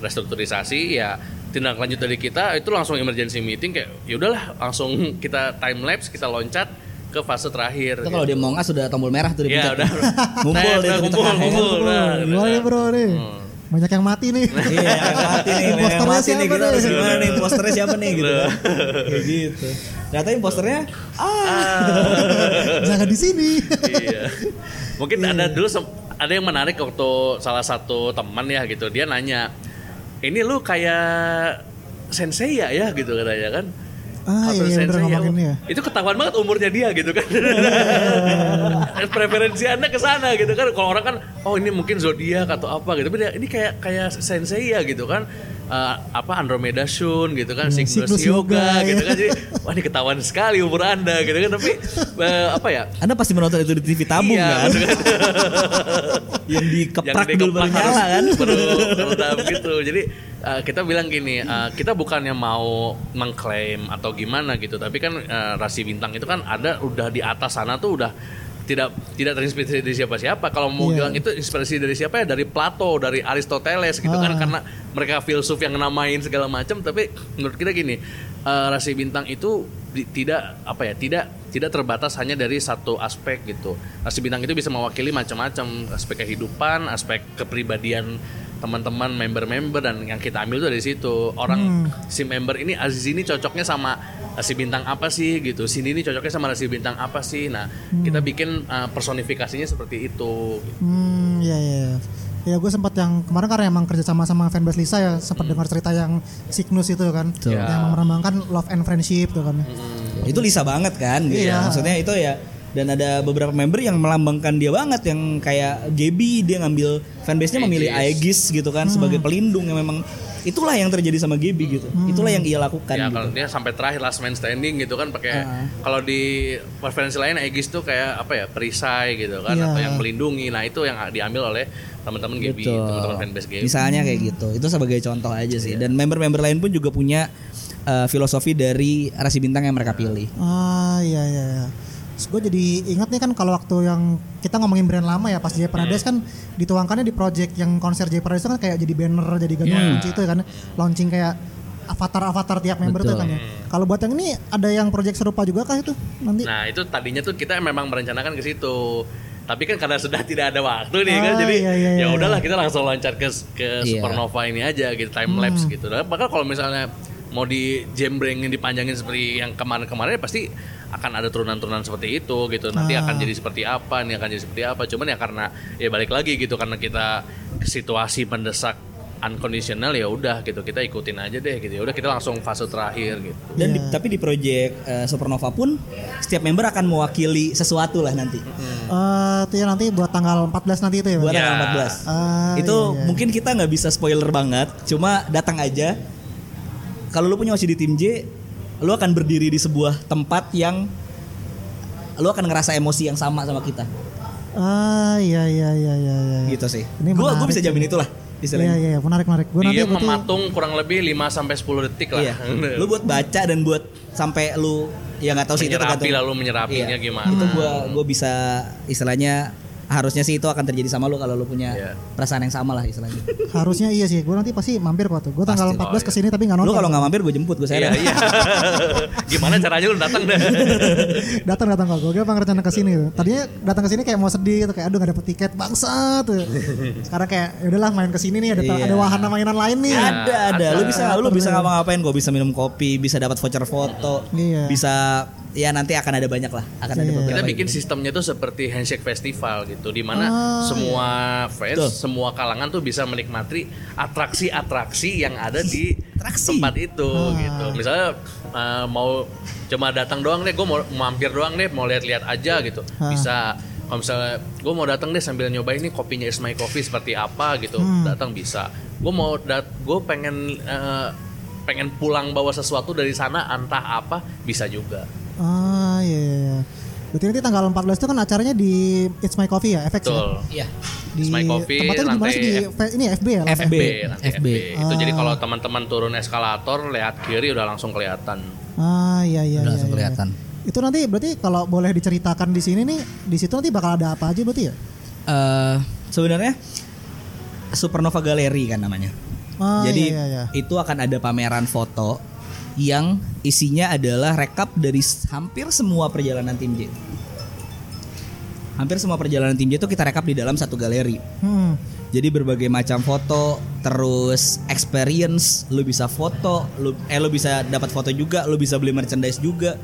restrukturisasi ya tindak lanjut dari kita itu langsung emergency meeting kayak ya udahlah langsung kita time lapse kita loncat ke fase terakhir Itu kalau di Among Us sudah tombol merah tuh ya dipencet. udah Ngumpul Nah, deh di ngumpul ya. nah, gimana nih bro nih? Hmm. Banyak yang mati nih. Iya, yang mati nih, Imposternya mati nih siapa kita nih? harus gimana nih, imposternya siapa nih gitu. Kayak gitu. Ternyata imposternya ah, Jangan di sini. iya. Mungkin ada dulu ada yang menarik waktu salah satu teman ya gitu dia nanya ini lu kayak sensei ya ya gitu katanya kan Ah, iya, Sensei ya. Itu ketahuan banget umurnya dia gitu kan. Preferensi Anda ke sana gitu kan. Kalau orang kan oh ini mungkin zodiak atau apa gitu. Tapi dia, ini kayak kayak sensei ya gitu kan. Eh, apa Andromeda Shun gitu kan, Cygnus Yoga, Yoga, gitu ya. kan. Jadi wah ini ketahuan sekali umur Anda gitu kan. Tapi eh, apa ya? Anda pasti menonton itu di TV tabung Iya, kan? kan? yang dikeprak yang dulu baru dikeplak nyala kan? harus baru baru tahu gitu jadi uh, kita bilang gini uh, kita bukannya mau mengklaim atau gimana gitu tapi kan uh, rasi bintang itu kan ada udah di atas sana tuh udah tidak tidak terinspirasi dari siapa-siapa kalau mau Iya. bilang itu inspirasi dari siapa ya dari Plato dari Aristoteles gitu kan Ah. karena mereka filsuf yang namain segala macam tapi menurut kita gini uh, rasi bintang itu di- tidak apa ya tidak tidak terbatas hanya dari satu aspek gitu rasi bintang itu bisa mewakili macam-macam aspek kehidupan aspek kepribadian teman-teman member-member dan yang kita ambil tuh dari situ orang si member ini Aziz ini cocoknya sama rasi bintang apa sih gitu sini ini cocoknya sama rasi bintang apa sih nah kita bikin uh, personifikasinya seperti itu Hmm, iya iya. iya. Ya gue sempat yang kemarin karena emang kerja sama sama fanbase Lisa ya sempat dengar cerita yang Cygnus itu kan, Betul. yang melambangkan love and friendship tuh kan. itu Lisa banget kan gitu. Iya. maksudnya itu ya dan ada beberapa member yang melambangkan dia banget yang kayak Gaby dia ngambil fanbase-nya memilih Aegis gitu kan sebagai pelindung yang memang itulah yang terjadi sama Gaby gitu itulah yang ia lakukan ya gitu kalau dia sampai terakhir last man standing gitu kan pakai Ah. kalau di preferensi lain Aegis tuh kayak apa ya perisai gitu kan Iya. atau yang melindungi nah itu yang diambil oleh teman-teman Gaby Betul. teman-teman fanbase Gaby Misalnya kayak gitu. Itu sebagai contoh aja sih. Dan member-member lain pun juga punya uh, filosofi dari rasi bintang yang mereka pilih. Ah iya iya. iya. Terus gue jadi ingat nih kan kalau waktu yang kita ngomongin brand lama ya pas Jaya Paradise kan dituangkannya di project yang konser Jaya Paradise itu kan kayak jadi banner jadi gantung Iya. kunci itu kan launching kayak avatar-avatar tiap member tuh Betul. kan ya. Kalau buat yang ini ada yang project serupa juga kah itu nanti? nah itu tadinya tuh kita memang merencanakan ke situ tapi kan karena sudah tidak ada waktu nih kan Ah, jadi iya, iya, ya iya. udahlah kita langsung loncat ke ke Iya. supernova ini aja gitu time lapse gitu nah, bahkan kalau misalnya mau di jembrengin dipanjangin seperti yang kemarin-kemarin ya pasti akan ada turunan-turunan seperti itu gitu nanti Ah. akan jadi seperti apa nih akan jadi seperti apa cuman ya karena ya balik lagi gitu karena kita situasi mendesak unconditional ya udah gitu kita ikutin aja deh gitu ya udah kita langsung fase terakhir gitu Dan di- tapi di project uh, Supernova pun setiap member akan mewakili sesuatu lah nanti. Eh itu ya nanti buat tanggal 14 nanti itu ya. Buat? Ya. tanggal 14. Ah, itu iya, iya. mungkin kita nggak bisa spoiler banget, cuma datang aja. Kalau lu punya OC di tim J, lu akan berdiri di sebuah tempat yang lu akan ngerasa emosi yang sama sama kita. Ah iya iya iya iya iya. Gitu sih. Ini Gua gua menarik bisa jamin itulah Iya istilahnya. iya iya menarik menarik. Gue nanti dia berarti mematung kurang lebih 5 sampai 10 detik lah Iya. Lu buat baca dan buat sampai lu ya nggak tahu sih itu menyerapi tergantung. lalu menyerapinya Iya. gimana Itu gua gua bisa istilahnya harusnya sih itu akan terjadi sama lu kalau lu punya Iya. perasaan yang sama lah istilahnya. Harusnya iya sih. Gue nanti pasti mampir kok tuh. Gue tanggal Pasti. 14 Oh, iya. ke sini tapi nggak lu nonton. kalau nggak mampir gue jemput gue Iya, seret. iya. Gimana caranya lu datang deh? datang datang kok. Gue emang rencana ke sini tuh. Tadinya datang ke sini kayak mau sedih gitu kayak aduh nggak dapet tiket bangsa tuh. Sekarang kayak ya udahlah main ke sini nih ada Iya. ada wahana mainan lain nih. Ada ada. Lu bisa lu bisa ngapa-ngapain kok bisa minum kopi, bisa dapat voucher foto. Iya. Bisa ya nanti akan ada banyak lah. Akan ada Iya. beberapa. Kita bikin gitu. sistemnya tuh seperti handshake festival gitu, di mana Ah, semua fans, Betul. semua kalangan tuh bisa menikmati atraksi-atraksi yang ada di Atraksi. tempat itu gitu. Misalnya uh, mau cuma datang doang deh, gue mau mampir doang deh, mau lihat-lihat aja gitu, Ah. bisa. Kalau misalnya gue mau datang deh sambil nyobain nih kopinya Is My Coffee seperti apa gitu, Hmm. datang bisa. Gue mau dat, gue pengen uh, pengen pulang bawa sesuatu dari sana, entah apa bisa juga. Ah iya. iya, iya. Berarti nanti tanggal 14 itu kan acaranya di It's My Coffee ya, FX ya. Betul. Iya. Di It's My Coffee, tempatnya di mana lantai sih di F- F- ini FB ya? FB. FB, FB. FB. Itu jadi Ah. kalau teman-teman turun eskalator lihat kiri udah langsung kelihatan. Ah iya iya. Udah iya, langsung iya. kelihatan. Itu nanti berarti kalau boleh diceritakan di sini nih, di situ nanti bakal ada apa aja berarti ya? eh sebenarnya Supernova Gallery kan namanya. Ah, Jadi iya, iya, iya. itu akan ada pameran foto yang isinya adalah rekap dari hampir semua perjalanan tim J. Hampir semua perjalanan tim J itu kita rekap di dalam satu galeri. Hmm. Jadi berbagai macam foto, terus experience, lu bisa foto, lu eh lu bisa dapat foto juga, lu bisa beli merchandise juga.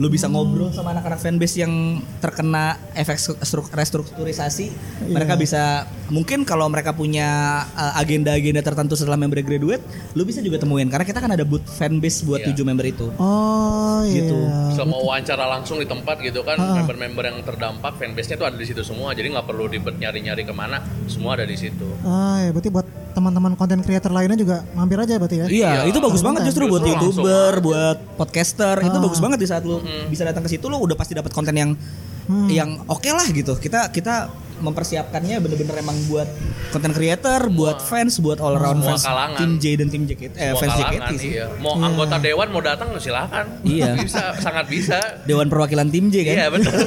Lu bisa ngobrol sama anak-anak fanbase yang terkena efek stru- restrukturisasi. Mereka bisa mungkin kalau mereka punya uh, agenda-agenda tertentu setelah member graduate, lu bisa juga temuin karena kita kan ada booth fanbase buat Iya. tujuh member itu. Oh iya. Gitu. Bisa mau wawancara langsung di tempat gitu kan, member-member yang terdampak fanbase-nya tuh ada di situ semua. Jadi nggak perlu ribet nyari-nyari ke mana, semua ada di situ. Ah ya berarti buat teman-teman konten creator lainnya juga mampir aja berarti ya. Iya, Iya. itu bagus banget justru buat youtuber, buat podcaster, itu Ah. bagus banget di saat lu bisa datang ke situ lu udah pasti dapat konten yang Hmm. yang oke lah gitu. Kita kita mempersiapkannya bener-bener emang buat konten creator, buat fans, buat all around Semua fans kalangan. tim J dan tim JKT, eh, Semua fans kalangan, JKT sih. iya. Mau anggota dewan mau datang silahkan. Iya. bisa, sangat bisa. Dewan perwakilan tim J kan. Iya betul.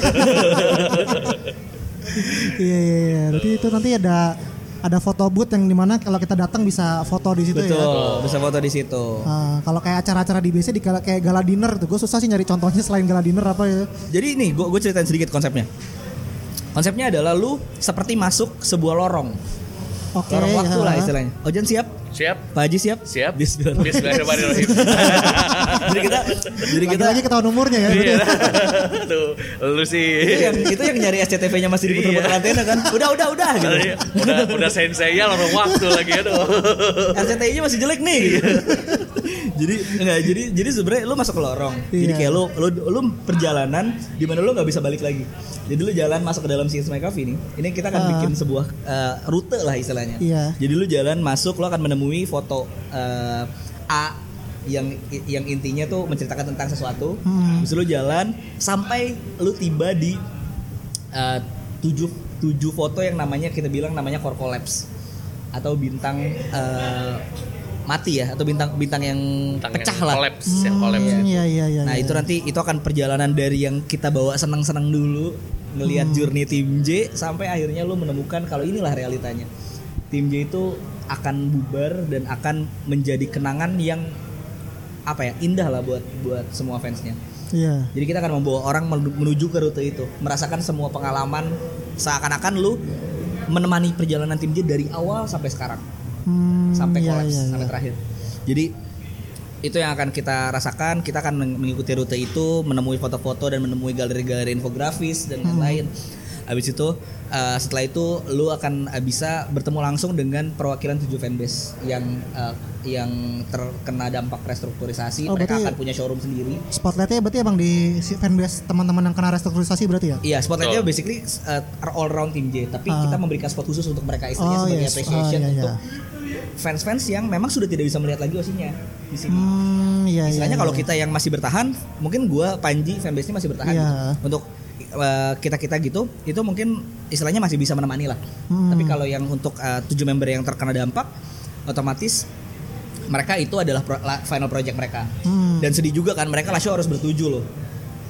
Iya iya iya. Berarti itu nanti ada ada foto booth yang di mana kalau kita datang bisa foto di situ ya. Betul, bisa foto di situ. Ah, kalau kayak acara-acara di biasa di gala, kayak gala dinner tuh, gue susah sih nyari contohnya selain gala dinner apa ya? Jadi ini gue gue ceritain sedikit konsepnya. Konsepnya adalah lu seperti masuk sebuah lorong. Oke. lorong waktu ya. lah istilahnya. Ojan siap? Siap. Pak Haji siap? Siap. Bismillah. Bismillahirrahmanirrahim. jadi kita jadi kita Lagi-lagi ketahuan umurnya ya. Iya. Tuh, lu itu sih. yang itu yang nyari SCTV-nya masih diputer-puter Iya. antena kan. Udah udah udah gitu. Iya, udah udah sensei ya lorong waktu lagi aduh. RCTI-nya masih jelek nih. gitu. Jadi enggak jadi jadi sebenarnya lu masuk ke lorong. Jadi Iya. kayak lu lu lu perjalanan di mana lu nggak bisa balik lagi. Jadi lu jalan masuk ke dalam Scenes My Coffee nih. Ini kita akan Ah. bikin sebuah eh, rute lah istilahnya. Iya. Jadi lu jalan masuk lu akan menemui foto eh, A yang yang intinya tuh menceritakan tentang sesuatu. Hmm. Terus lu jalan sampai lu tiba di eh, tujuh tujuh foto yang namanya kita bilang namanya core collapse atau bintang eh, mati ya atau bintang bintang yang Tentang pecah yang lah. Collapse, yang collapse. Hmm, Iya iya iya. Nah iya. itu nanti itu akan perjalanan dari yang kita bawa senang-senang dulu ngelihat Hmm. journey tim J sampai akhirnya lu menemukan kalau inilah realitanya. Tim J itu akan bubar dan akan menjadi kenangan yang apa ya indah lah buat buat semua fansnya. Iya. Jadi kita akan membawa orang menu- menuju ke rute itu, merasakan semua pengalaman seakan-akan lu menemani perjalanan tim J dari awal sampai sekarang, Hmm, sampai iya, kolaps, iya, iya. sampai terakhir. Jadi itu yang akan kita rasakan. Kita akan meng- mengikuti rute itu, menemui foto-foto dan menemui galeri-galeri infografis dan Hmm. lain-lain. Habis itu eh, setelah itu lu akan eh, bisa bertemu langsung dengan perwakilan tujuh fanbase yang eh, yang terkena dampak restrukturisasi. Oh, Mereka akan punya showroom sendiri. Spotlightnya berarti emang di si fanbase teman-teman yang kena restrukturisasi berarti ya? Iya, spotlightnya Betul. basically uh, all round tim J, tapi Ah. kita memberikan spot khusus untuk mereka istilahnya Oh, sebagai yes. appreciation Oh, iya, untuk iya. Fans-fans yang memang sudah tidak bisa melihat lagi osinya di sini. Hmm, iya, iya, Istilahnya iya. kalau kita yang masih bertahan, mungkin gua Panji fanbase-nya masih bertahan Iya. gitu. Untuk uh, kita-kita gitu, itu mungkin istilahnya masih bisa menemani lah. Hmm. Tapi kalau yang untuk uh, tujuh member yang terkena dampak, otomatis mereka itu adalah pro- la- final project mereka. Hmm. Dan sedih juga kan mereka lah show harus bertujuh loh.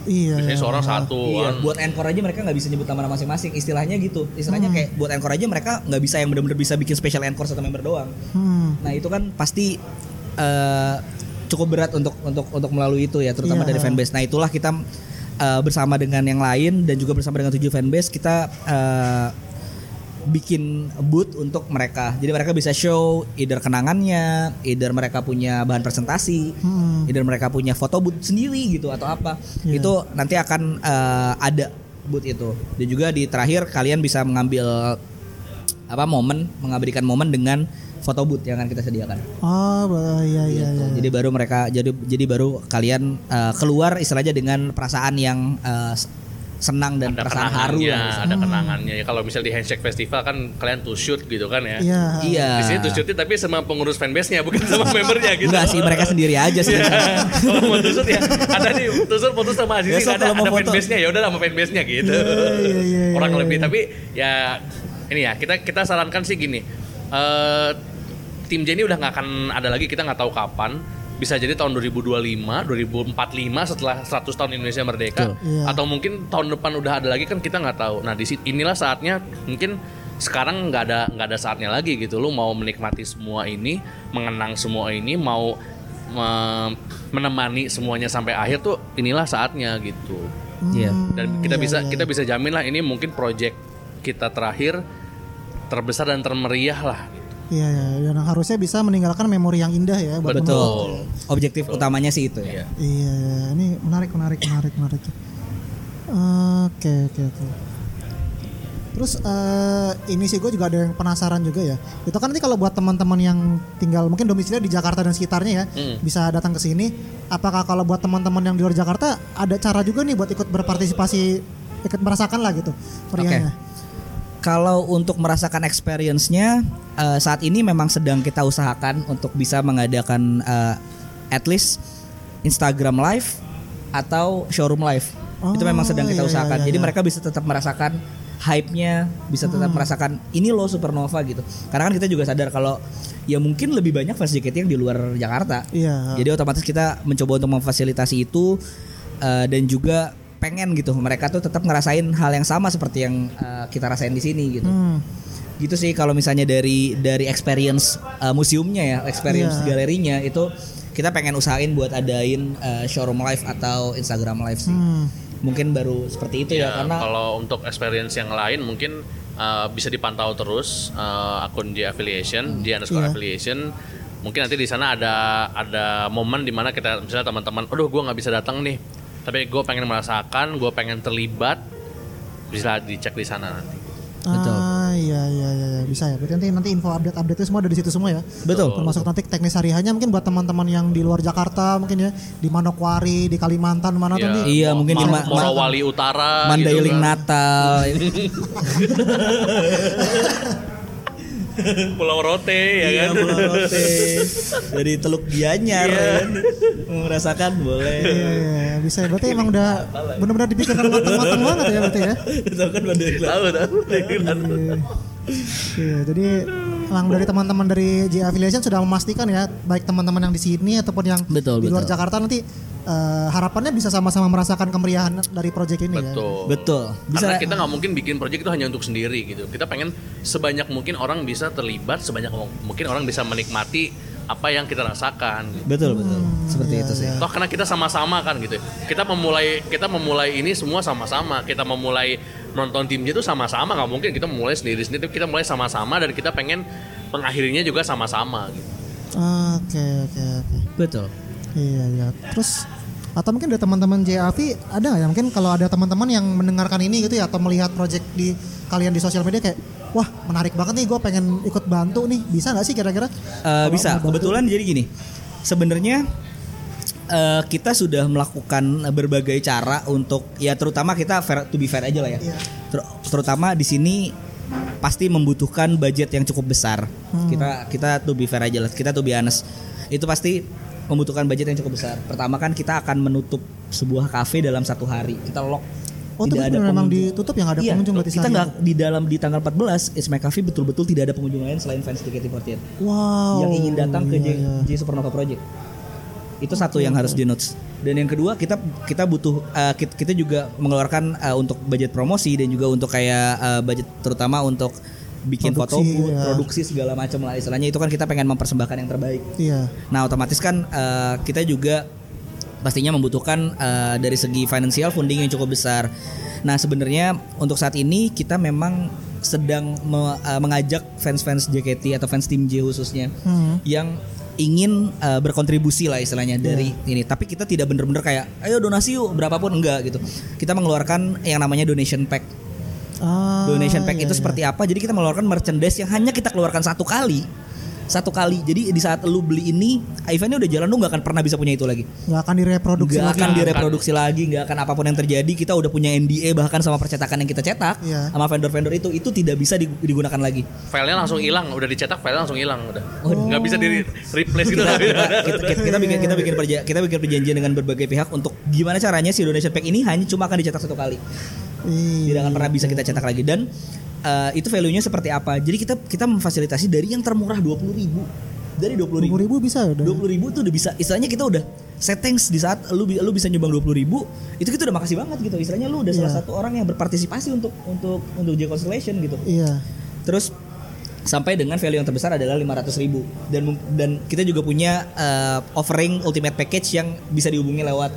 Iya. Biasanya seorang satu Iya, kan. buat anchor aja mereka nggak bisa nyebut nama masing-masing. Istilahnya gitu. Istilahnya Hmm. kayak buat anchor aja mereka nggak bisa yang benar-benar bisa bikin special anchor satu member doang. Hmm. Nah itu kan pasti eh, cukup berat untuk untuk untuk melalui itu ya, terutama Iya. dari fanbase. Nah itulah kita eh, bersama dengan yang lain dan juga bersama dengan tujuh fanbase kita eh, bikin booth untuk mereka. Jadi mereka bisa show either kenangannya, either mereka punya bahan presentasi, Hmm. either mereka punya foto booth sendiri gitu atau apa. Iya. Itu nanti akan eh, ada booth itu. Dan juga di terakhir kalian bisa mengambil apa momen, mengabadikan momen dengan foto booth yang akan kita sediakan. Oh, iya iya Gitu. iya. Jadi baru mereka jadi jadi baru kalian eh, keluar istilahnya dengan perasaan yang eh, senang dan ada perasaan haru lah. ada kenangannya. Ya, kalau misal di handshake festival kan kalian to shoot gitu kan ya. Iya. Iya. Di sini to shootnya tapi sama pengurus fanbase-nya bukan sama membernya gitu. Enggak sih mereka sendiri aja sih. kalau mau tusut ya ada nih tusut foto sama Azizi Besok ada ada fanbase-nya ya udah sama fanbase-nya gitu. iya, iya, Orang iya, lebih iya. tapi ya ini ya kita kita sarankan sih gini. eh tim J ini udah nggak akan ada lagi kita nggak tahu kapan bisa jadi tahun 2025, 2045 setelah 100 tahun Indonesia merdeka. Iya. atau mungkin tahun depan udah ada lagi kan kita nggak tahu. Nah, di sit- inilah saatnya mungkin sekarang nggak ada nggak ada saatnya lagi gitu. Lu mau menikmati semua ini, mengenang semua ini, mau me- menemani semuanya sampai akhir tuh inilah saatnya gitu. Iya. Dan kita bisa kita bisa jamin lah ini mungkin project kita terakhir terbesar dan termeriah lah. gitu. Iya, iya. Dan harusnya bisa meninggalkan memori yang indah ya buat Betul. teman-teman. Objektif utamanya sih itu ya. Iya. Iya, iya. Ini menarik, menarik, menarik, menarik. Oke, oke, oke. Terus eh, ini sih gue juga ada yang penasaran juga ya. Itu kan nanti kalau buat teman-teman yang tinggal mungkin domisilinya di Jakarta dan sekitarnya ya, Hmm. bisa datang ke sini. Apakah kalau buat teman-teman yang di luar Jakarta ada cara juga nih buat ikut berpartisipasi, ikut merasakan lah gitu meriahnya. Kalau untuk merasakan experience-nya eh, saat ini memang sedang kita usahakan untuk bisa mengadakan eh, at least Instagram live atau showroom live. itu memang sedang kita iya, iya, usahakan. iya, Jadi iya. mereka bisa tetap merasakan hype-nya, bisa tetap Hmm. merasakan ini loh Supernova gitu. Karena kan kita juga sadar kalau ya mungkin lebih banyak fans JKT yang di luar Jakarta. Iya. Jadi otomatis kita mencoba untuk memfasilitasi itu eh, dan juga pengen gitu mereka tuh tetap ngerasain hal yang sama seperti yang eh, kita rasain di sini gitu. Hmm. Gitu sih kalau misalnya dari dari experience eh, museumnya ya, experience Iya. galerinya itu kita pengen usahain buat adain eh, showroom live atau Instagram live sih. Hmm. Mungkin baru seperti itu ya, Ya, karena kalau untuk experience yang lain mungkin uh, bisa dipantau terus uh, akun J Affiliation, J underscore Iya. Affiliation. Mungkin nanti di sana ada ada momen di mana kita misalnya teman-teman, aduh gue nggak bisa datang nih, tapi gue pengen merasakan, gue pengen terlibat, bisa dicek di sana nanti. Betul. Ah iya iya iya iya. bisa ya. Berarti nanti nanti info update update itu semua ada di situ semua ya. betul. Termasuk nanti teknis hariannya mungkin buat teman-teman yang di luar Jakarta mungkin ya di Manokwari, di Kalimantan mana tuh nih. Iya, mungkin di Ma- Morowali Utara, Mandailing gitu kan. Natal. Pulau Rote ya Iya, kan. Pulau Rote. Dari Teluk Gianyar Iya. ya kan. Merasakan boleh. Iya, iya, bisa. Berarti emang udah benar-benar dipikirkan matang-matang banget ya berarti ya. Tahu kan. Tahu tahu. Iya. Iya, jadi emang dari teman-teman dari J Affiliation sudah memastikan ya, baik teman-teman yang di sini ataupun yang Betul, di luar betul. Jakarta nanti eh, harapannya bisa sama-sama merasakan kemeriahan dari proyek ini ya. Betul. Betul. Bisa Karena kita nggak mungkin bikin project itu hanya untuk sendiri gitu. Kita pengen sebanyak mungkin orang bisa terlibat, sebanyak mungkin orang bisa menikmati apa yang kita rasakan. Gitu. Betul, betul. Hmm, Seperti iya, itu sih. Toh karena kita sama-sama kan gitu. Kita memulai kita memulai ini semua sama-sama. Kita memulai nonton tim itu sama-sama. Nggak mungkin kita memulai sendiri-sendiri. Kita mulai sama-sama dan kita pengen mengakhirinya juga sama-sama. Gitu. Oke, oke, oke. Betul. Iya, iya. Terus atau mungkin dari teman-teman JAV ada nggak ya mungkin kalau ada teman-teman yang mendengarkan ini gitu ya atau melihat project di kalian di sosial media kayak wah menarik banget nih gue pengen ikut bantu nih bisa nggak sih kira-kira Eh, Kalau bisa. Kebetulan jadi gini. Sebenarnya eh, kita sudah melakukan berbagai cara untuk ya terutama kita fair to be fair aja lah ya. Iya. Ter- terutama di sini pasti membutuhkan budget yang cukup besar. Hmm. Kita kita to be fair aja lah. Kita to be honest. Itu pasti membutuhkan budget yang cukup besar. Pertama kan kita akan menutup sebuah cafe dalam satu hari. Kita lock. Oh, tapi bener memang pengunjung. ditutup yang ada Iya, pengunjung berarti kita nggak di dalam di tanggal 14 It's My Cafe betul-betul tidak ada pengunjung lain selain fans JKT48 Wow. yang ingin datang ke J, iya, iya. J Supernova Project. Itu satu yang harus di notes. Dan yang kedua kita kita butuh uh, kit- kita juga mengeluarkan uh, untuk budget promosi dan juga untuk kayak uh, budget terutama untuk bikin foto booth, ya. produksi segala macam lah istilahnya itu kan kita pengen mempersembahkan yang terbaik. Iya. Nah, otomatis kan uh, kita juga pastinya membutuhkan uh, dari segi financial funding yang cukup besar. Nah, sebenarnya untuk saat ini kita memang sedang me- uh, mengajak fans-fans JKT atau fans tim J khususnya Hmm. yang ingin uh, berkontribusi lah istilahnya dari Iya. ini. Tapi kita tidak bener-bener kayak ayo donasi yuk berapapun enggak gitu. Kita mengeluarkan yang namanya donation pack. Ah, Donation pack iya, itu iya. seperti apa? Jadi kita mengeluarkan merchandise yang hanya kita keluarkan satu kali. Satu kali. Jadi di saat lu beli ini, eventnya udah jalan lu nggak akan pernah bisa punya itu lagi. nggak akan direproduksi Nggak lagi. akan direproduksi lagi, nggak akan apa pun yang terjadi. Kita udah punya NDA bahkan sama percetakan yang kita cetak Iya. sama vendor-vendor itu, itu tidak bisa digu- digunakan lagi. Filenya langsung hilang, udah dicetak filenya langsung hilang udah. Oh. Nggak bisa di replace gitu. kita, kita, kita, kita, kita bikin kita bikin perja- kita bikin perjanjian dengan berbagai pihak untuk gimana caranya si donation pack ini hanya cuma akan dicetak satu kali. Iya. tidak akan pernah bisa kita cetak lagi dan uh, itu value-nya seperti apa jadi kita kita memfasilitasi dari yang termurah 20.000 ribu dari 20.000 Dua ribu bisa udah. 20 ribu tuh udah bisa istilahnya kita udah settings di saat lu lu bisa nyumbang 20 ribu itu kita udah makasih banget gitu istilahnya lu udah salah Iya. satu orang yang berpartisipasi untuk untuk untuk J Constellation gitu Iya. terus sampai dengan value yang terbesar adalah 500 ribu dan dan kita juga punya uh, offering ultimate package yang bisa dihubungi lewat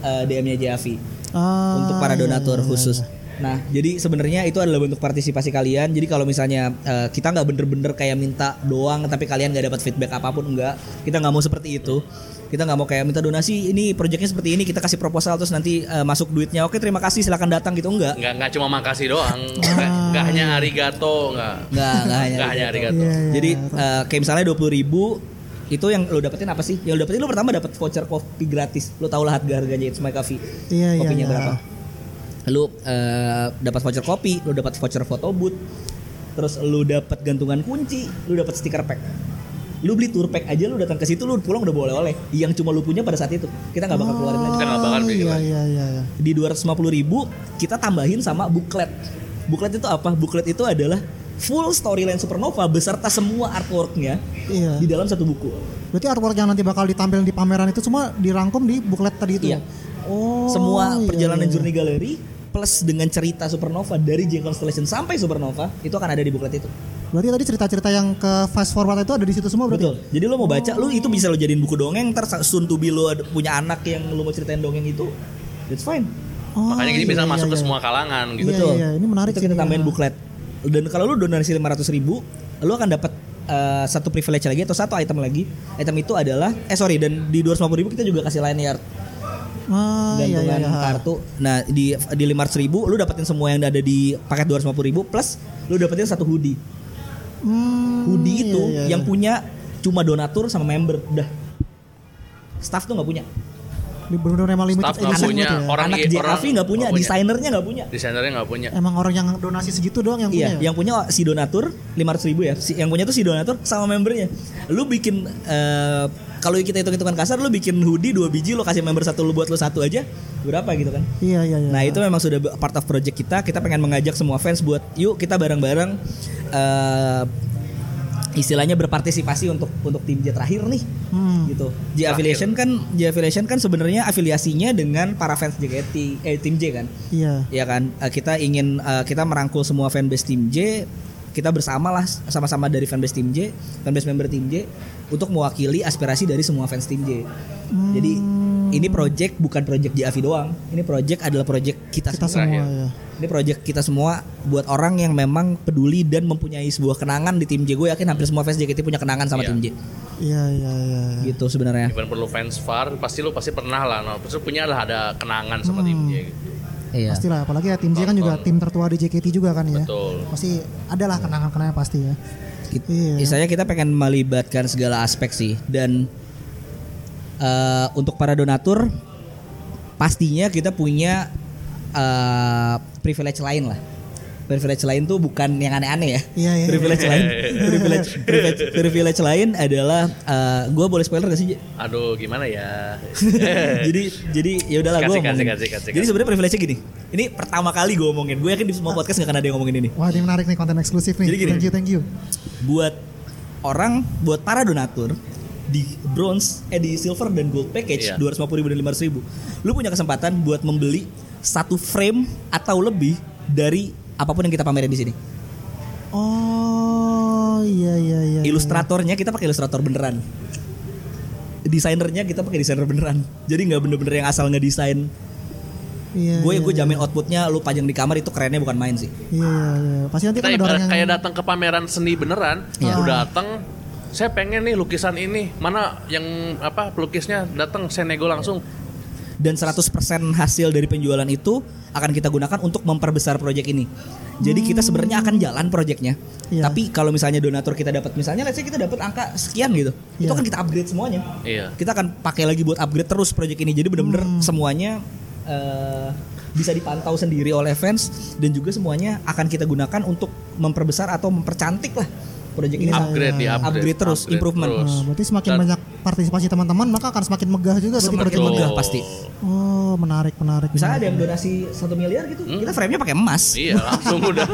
uh, DM-nya JAV Ah, untuk para donatur iya, iya, khusus. iya. Nah, jadi sebenarnya itu adalah bentuk partisipasi kalian. Jadi kalau misalnya eh, kita nggak bener-bener kayak minta doang, tapi kalian nggak dapat feedback apa pun enggak, kita nggak mau seperti itu. Kita nggak mau kayak minta donasi, ini proyeknya seperti ini, kita kasih proposal terus nanti eh, masuk duitnya. Oke, terima kasih, silakan datang gitu enggak? Nggak nggak cuma makasih doang, nggak nggak hanya arigato, nggak Enggak, enggak hanya. nggak hanya arigato. Iya, iya. Jadi eh, kayak misalnya 20 ribu itu yang lo dapetin apa sih? Yang lo dapetin lo pertama dapat voucher kopi gratis. Lo tau lah harga harganya It's My Coffee. Iya, iya, Kopinya iya. berapa? Lu eh, dapat voucher kopi, lu dapat voucher foto booth. Terus lu dapat gantungan kunci, lu dapat stiker pack. Lu beli tour pack aja lu datang ke situ lu pulang udah bawa oleh-oleh yang cuma lu punya pada saat itu. Kita nggak bakal keluarin lagi. Kita nggak bakal Oh, bikin iya, lagi. iya, iya, iya. Di 250 ribu kita tambahin sama buklet. Buklet itu apa? Buklet itu adalah full storyline Supernova beserta semua artworknya Iya. di dalam satu buku. Berarti artwork yang nanti bakal ditampilkan di pameran itu semua dirangkum di buklet tadi itu. Iya. Oh. semua iya, perjalanan iya. journey galeri plus dengan cerita Supernova dari J Constellation sampai Supernova itu akan ada di buklet itu. Berarti tadi cerita-cerita yang ke fast forward itu ada di situ semua berarti. Betul. Jadi lo mau baca, lu itu bisa lo jadiin buku dongeng. Ntar soon to be lo punya anak yang lo mau ceritain dongeng itu, that's fine. Oh, Makanya gini iya, bisa iya, masuk ke iya. semua kalangan gitu. Iya, Betul. iya, ini menarik Itu sih kita ini, tambahin buklet. Dan kalau lu donasi 500 ribu, lu akan dapat eh, satu privilege lagi atau satu item lagi. Item itu adalah, eh sorry, dan di 250 ribu kita juga kasih lanyard Ah, iya, gantungan iya, iya. kartu. Nah di di 500 ribu lu dapetin semua yang ada di paket 250 ribu plus lu dapetin satu hoodie. Hmm, Hoodie itu iya, iya, yang iya. punya cuma donatur sama member, udah. Staff tuh nggak punya. Di- bener-bener emang limited Staff nggak edition punya, gitu ya. orang Anak JAV nggak punya, nggak punya. desainernya nggak punya. Desainernya nggak punya. Emang orang yang donasi segitu doang yang Iya, punya. ya? yang punya si donatur 500 ribu ya. Si, yang punya tuh si donatur sama membernya. Lu bikin eh, kalau kita hitung-hitungan kasar, lu bikin hoodie dua biji, lu kasih member satu, lu buat lu satu aja, berapa gitu kan? Iya, iya, iya. Nah itu memang sudah part of project kita. Kita pengen mengajak semua fans buat yuk kita bareng-bareng eh, istilahnya berpartisipasi untuk untuk tim J terakhir nih. Hmm. Gitu. J affiliation kan J affiliation kan sebenarnya afiliasinya dengan para fans JKT eh tim J kan. Iya. Ya kan Eh, kita ingin eh, kita merangkul semua fanbase tim J kita bersama lah sama-sama dari fanbase tim J fanbase member tim J untuk mewakili aspirasi dari semua fans tim J jadi ini project bukan project JAV doang ini project adalah project kita, Kita semua semua ya. ini project kita semua buat orang yang memang peduli dan mempunyai sebuah kenangan di tim J gue yakin hampir semua fans JKT punya kenangan sama Iya. tim J Iya, iya, iya. gitu sebenarnya Even perlu fans far, pasti lu pasti pernah lah, no. pasti punya lah ada kenangan sama tim J gitu. Iya Pastilah, apalagi ya tim J kan juga tim tertua di JKT juga kan ya. Betul. Pasti ada lah kenangan-kenangan pasti ya. It- Iya. Kita pengen melibatkan segala aspek sih dan eh, untuk para donatur pastinya kita punya eh, privilege lain lah. Privilege lain tuh bukan yang aneh-aneh ya. Iya, iya, privilege lain, privilege, privilege, privilege lain adalah gue boleh spoiler gak sih? Aduh, gimana ya? jadi jadi ya udahlah gue Kasih, kasih, kasih, kasih, Jadi sebenarnya privilege gini. Ini pertama kali gue ngomongin. Gue yakin di semua podcast gak akan ada yang ngomongin ini. Wah, ini menarik nih konten eksklusif nih. Jadi gini. Thank you, thank you. buat orang buat para donatur di bronze, eh di silver dan gold package Iya. 250 ribu dan 500 ribu, lu punya kesempatan buat membeli satu frame atau lebih dari apa pun yang kita pamerin di sini. Oh iya iya iya. Ilustratornya kita pakai ilustrator beneran. Desainernya kita pakai desainer beneran. Jadi nggak bener-bener yang asal ngedesain. Iya. Gue iya, gue jamin outputnya lu pajang di kamar itu kerennya bukan main sih. Iya iya. iya. Pasti nanti Kita kan ada orang yang kayak datang ke pameran seni beneran, Iya. lu datang saya pengen nih lukisan ini mana yang apa pelukisnya datang saya nego langsung Dan 100% hasil dari penjualan itu akan kita gunakan untuk memperbesar proyek ini. Jadi kita sebenarnya akan jalan proyeknya. Iya. Tapi kalau misalnya donatur kita dapat misalnya let's say kita dapat angka sekian gitu. Itu Iya. akan kita upgrade semuanya. iya Kita akan pakai lagi buat upgrade terus proyek ini. Jadi bener-bener Hmm. semuanya eh, bisa dipantau sendiri oleh fans dan juga semuanya akan kita gunakan untuk memperbesar atau mempercantik lah proyek ini. Iya, upgrade di iya. upgrade, Upgrade terus, improvement. terus. Nah, berarti semakin Dan banyak partisipasi teman-teman maka akan semakin megah juga berarti Semakin proyek megah pasti. Oh menarik menarik. Misalnya ada yang donasi satu miliar gitu, kita frame-nya pakai emas. iya langsung udah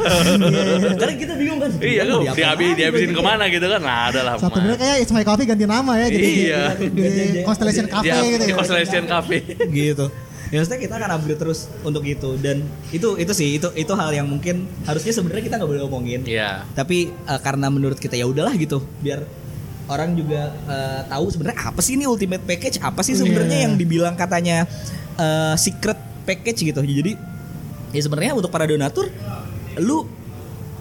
Karena kita bingung kan. iya kan diapain dihabi, lagi dihabisin proyeknya? ke mana gitu kan nah ada lah Satu miliar kayak It's My Coffee ganti nama ya jadi Iya. di Constellation Cafe Di, gitu di ya. Constellation Cafe gitu. Ya maksudnya kita akan upgrade terus untuk itu dan itu itu sih itu itu hal yang mungkin harusnya sebenarnya kita nggak boleh ngomongin. iya Tapi eh, karena menurut kita ya udahlah gitu biar orang juga eh, tahu sebenarnya apa sih ini ultimate package apa sih sebenarnya Iya. yang dibilang katanya eh, secret package gitu. Jadi ya sebenarnya untuk para donatur lu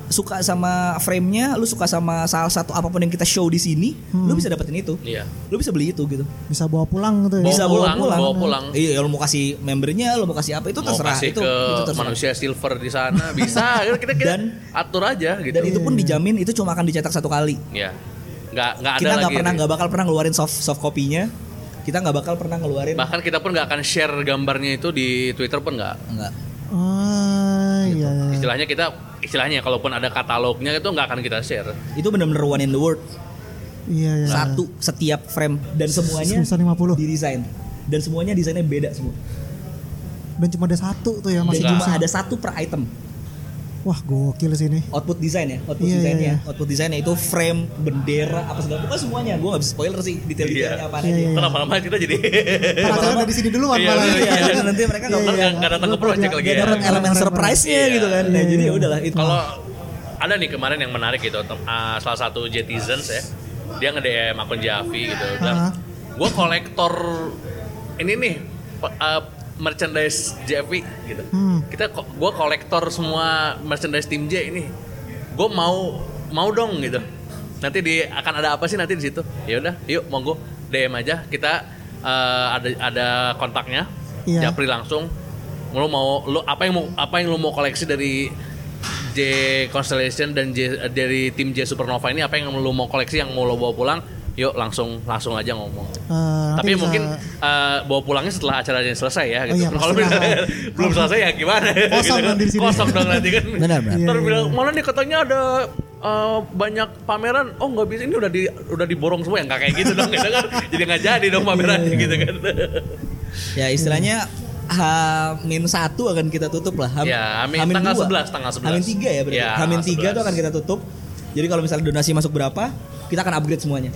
suka sama frame-nya, lu suka sama salah satu apa pun yang kita show di sini, lu bisa dapetin itu. iya Lu bisa beli itu gitu. Bisa bawa pulang gitu ya. Bawa Bisa pulang, bawa pulang. bawa pulang. Iya, lu mau kasih membernya, lu mau kasih apa itu mau terserah. kasih itu, ke itu terserah. manusia silver di sana bisa kita kita Dan- atur aja gitu Dan itu pun dijamin itu cuma akan dicetak satu kali. ya nggak nggak ada Kita nggak pernah nggak bakal pernah ngeluarin soft soft kopinya. Kita nggak bakal pernah ngeluarin bahkan kita pun nggak akan share gambarnya itu di Twitter pun nggak enggak. Oh Gitu. iya. iya. istilahnya kita istilahnya kalaupun ada katalognya itu nggak akan kita share Itu benar-benar one in the world. Iya iya. Satu setiap frame dan semuanya Sebesar 50. didesain. Dan semuanya desainnya beda semua. Dan cuma ada satu tuh ya masih cuma ada satu per item. Wah gokil sih ini. Output desain ya, output Iya, iya, desainnya, iya. output desainnya itu frame, bendera, apa segala pokoknya semuanya. Gue nggak bisa spoiler sih detail-detailnya Iya. apa Iya, aja. iya. Ntar lama-lama kita jadi Para acara udah di sini duluan Iya, malah. iya, Iya, nanti mereka nggak Iya, nggak iya. nggak datang ke project lagi Gak ya dapat elemen surprise-nya Iya. gitu kan. Nah, Iya, jadi iya. ya udahlah itu. kalau ada nih kemarin yang menarik gitu ah, salah satu Jetizens ya dia nge DM akun Javi gitu gue kolektor ini nih ah, merchandise JV gitu. Hmm. kita gue kolektor semua merchandise tim J ini. Gue mau mau dong gitu. Nanti di akan ada apa sih nanti di situ? Ya udah yuk monggo DM aja. Kita eh, ada ada kontaknya. Iya. Japri langsung. Lu mau lu apa yang mau apa yang lu mau koleksi dari J Constellation dan J, dari tim J Supernova ini apa yang lu mau koleksi yang mau lo bawa pulang yuk langsung langsung aja ngomong nanti tapi bisa- mungkin uh, bawa pulangnya setelah acaranya selesai ya gitu. iya, Kalau misalnya belum selesai ya gimana? Kosong Gitu kan. nanti di sini. Kosong dong nanti kan. Benar, benar. Ntar Iya, bilang iya. mana nih katanya ada uh, banyak pameran. Oh nggak bisa ini udah di udah diborong semua ya nggak kayak gitu dong gitu kan. Jadi nggak jadi dong pamerannya Iya, gitu kan. Ya istilahnya Hamin satu akan kita tutup lah. Ham- Ya, Hamin tanggal dua. 11, tanggal 11. Hamin tiga ya berarti. Ya, Hamin tanggal tiga 11. itu akan kita tutup. Jadi kalau misalnya donasi masuk berapa, kita akan upgrade semuanya.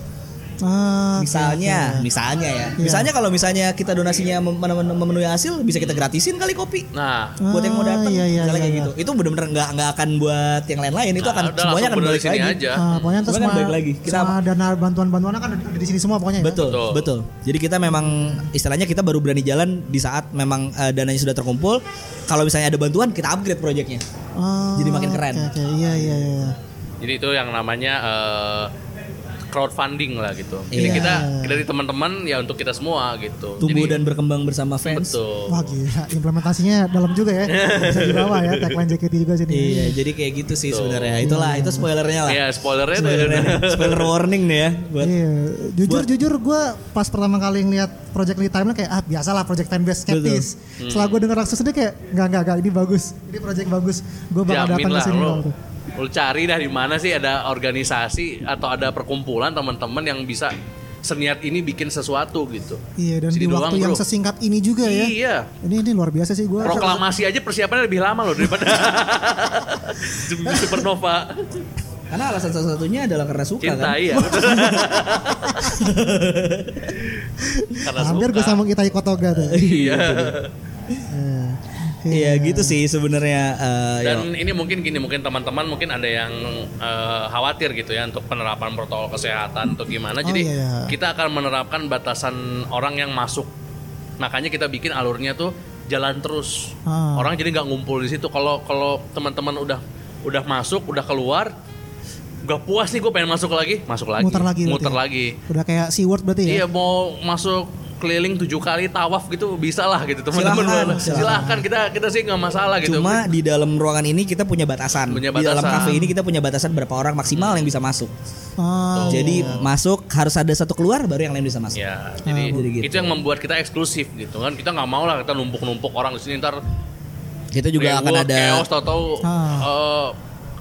Ah, Misalnya, oke. misalnya ya. Iya. Misalnya kalau misalnya kita donasinya mem- mem- memenuhi hasil, bisa kita gratisin kali kopi. Nah, buat yang mau Ah, datang iya, iya, misalnya iya, kayak iya. gitu. Itu benar-benar nggak nggak akan buat yang lain-lain. Itu nah, akan udah semuanya akan balik sini lagi. aja. Ah, pokoknya kan semua, balik lagi. Kita- semua dana bantuan-bantuan kan ada di sini semua pokoknya ya. Betul, Betul. betul. Jadi kita memang istilahnya kita baru berani jalan di saat memang eh, dananya sudah terkumpul. Kalau misalnya ada bantuan, kita upgrade proyeknya. Ah, Jadi makin keren. Oke. Iya, iya, iya. Jadi itu yang namanya eh, crowdfunding lah gitu. Jadi Iya. kita dari teman-teman ya untuk kita semua gitu. Tumbuh Jadi, dan berkembang bersama fans. betul. Wah gila, implementasinya dalam juga ya. Bisa dibawa ya tagline JKT juga sini. Iya, jadi kayak gitu sih sebenarnya. Itulah, itu spoilernya lah. Iya, spoilernya tuh. Spoilernya nih. Spoiler warning nih ya buat Iya, jujur jujur gue pas pertama kali ngeliat Project Lead Timeline kayak ah biasalah Project Fanbase skeptis. Hmm. Setelah gue denger akses dia kayak nggak nggak nggak ini bagus, ini project bagus. Gue bakal datang ke sini. Lu cari dah di mana sih ada organisasi atau ada perkumpulan teman-teman yang bisa seniat ini bikin sesuatu gitu. Iya dan Sini di waktu doang, yang bro. sesingkat ini juga ya. Iya. Ini ini luar biasa sih gue. Proklamasi aja persiapannya lebih lama loh daripada Supernova. Karena alasan salah satunya adalah karena suka Cinta kan. iya. Karena Hampir gue suka. sama kita Kotoga tuh. Iya. Eh, Iya gitu sih sebenarnya eh, ya. Dan ini mungkin gini, mungkin teman-teman mungkin ada yang eh, khawatir gitu ya untuk penerapan protokol kesehatan untuk gimana. Oh, Jadi iya. kita akan menerapkan batasan orang yang masuk. Makanya kita bikin alurnya tuh jalan terus. Ah. Orang jadi nggak ngumpul di situ. Kalau kalau teman-teman udah udah masuk, udah keluar, gak puas nih gue pengen masuk lagi, masuk lagi, Muter lagi muter ya? lagi. Udah kayak SeaWorld berarti ya? Iya mau masuk keliling tujuh kali tawaf gitu bisa lah gitu teman-teman Silahkan, silahkan, silahkan. kita kita sih nggak masalah gitu Cuma di dalam ruangan ini kita punya batasan. Punya Di dalam batasan. kafe ini kita punya batasan berapa orang maksimal yang bisa masuk. Oh, Jadi masuk harus ada satu keluar baru yang lain bisa masuk. Ya, jadi jadi gitu. itu yang membuat kita eksklusif gitu kan. Kita nggak mau lah kita numpuk-numpuk orang di sini ntar Kita juga akan ada chaos tahu-tahu Ah. eh,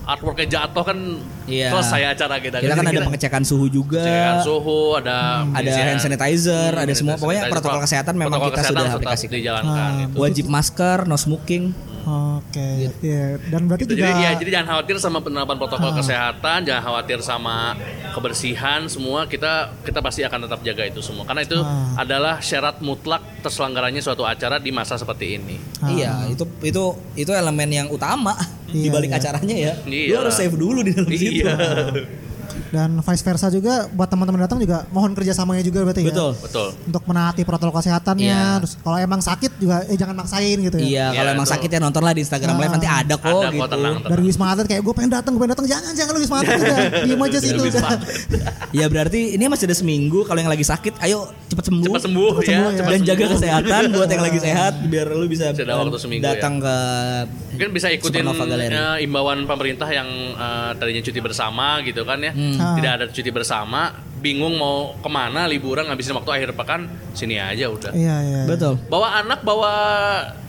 artworknya jatuh kan Iya. selesai acara kita. kita kan Jadi ada pengecekan suhu juga. pengecekan suhu, ada ada pengisian- hand sanitizer, ada hand semua. Pokoknya sanitizer. protokol kesehatan memang Protokol kita kesehatan sudah aplikasikan. dijalankan Ah. gitu. Wajib masker, no smoking. Oke. Iya, dan berarti Gitu. juga Jadi ya jadi jangan khawatir sama penerapan protokol kesehatan, jangan khawatir sama kebersihan semua kita kita pasti akan tetap jaga itu semua karena itu Ah. adalah syarat mutlak terselenggaranya suatu acara di masa seperti ini. Iya, itu itu itu elemen yang utama di Iya, balik iya. acaranya ya. Iya. Lu harus save dulu di dalam situ. Iya. Dan vice versa juga buat teman-teman datang juga mohon kerjasamanya juga berarti ya. Betul. Betul. Untuk menaati protokol kesehatannya. Iya. Terus kalau emang sakit juga eh jangan maksain gitu ya. Iya, kalau Iya, emang itu. sakit ya nonton lah di Instagram Live nanti ada kok Ada gitu. kok tenang, tenang. Dari Wisma Atlet kayak gue pengen datang, gue pengen datang. Jangan, jangan lu Wisma Atlet udah. Diem aja situ udah. Ya berarti ini masih ada seminggu kalau yang lagi sakit ayo cepat sembuh. Cepat sembuh Cepat ya, sembuh ya. cepat dan jaga kesehatan buat yang lagi sehat biar lu bisa waktu seminggu datang ke Mungkin bisa ikutin eh, imbauan pemerintah yang eh, tadinya cuti bersama gitu kan ya. Ah. Tidak ada cuti bersama, bingung mau ke mana liburan ngabisin waktu akhir pekan, sini aja udah. Iya, iya. Betul. Bawa anak, bawa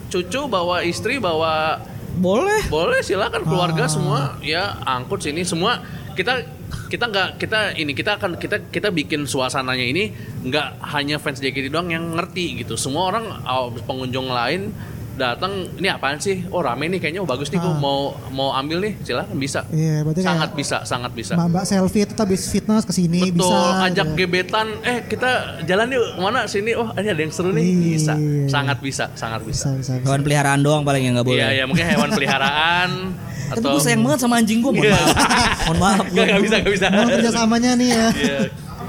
cucu, bawa istri, bawa Boleh. boleh silakan keluarga Ah. semua ya angkut sini semua kita kita nggak kita ini kita akan kita kita bikin suasananya ini nggak hanya fans JKT doang yang ngerti gitu semua orang oh, pengunjung lain datang ini apaan sih oh rame nih kayaknya oh, bagus nih gue Ah. mau mau ambil nih silakan bisa Iya, berarti kayak sangat bisa sangat bisa Mbak-mbak selfie itu habis fitness ke sini betul bisa. ajak gitu. gebetan eh kita jalan yuk mana sini oh ini ada yang seru nih Iya. bisa sangat bisa sangat bisa Bisa, bisa, bisa. Hewan peliharaan doang paling yang nggak boleh. iya ya mungkin hewan peliharaan Tapi atau gue sayang banget sama anjing gue, mohon Iya. maaf. mohon maaf. Nggak, nggak bisa, nggak bisa. Mohon kerjasamanya nih ya. Iya.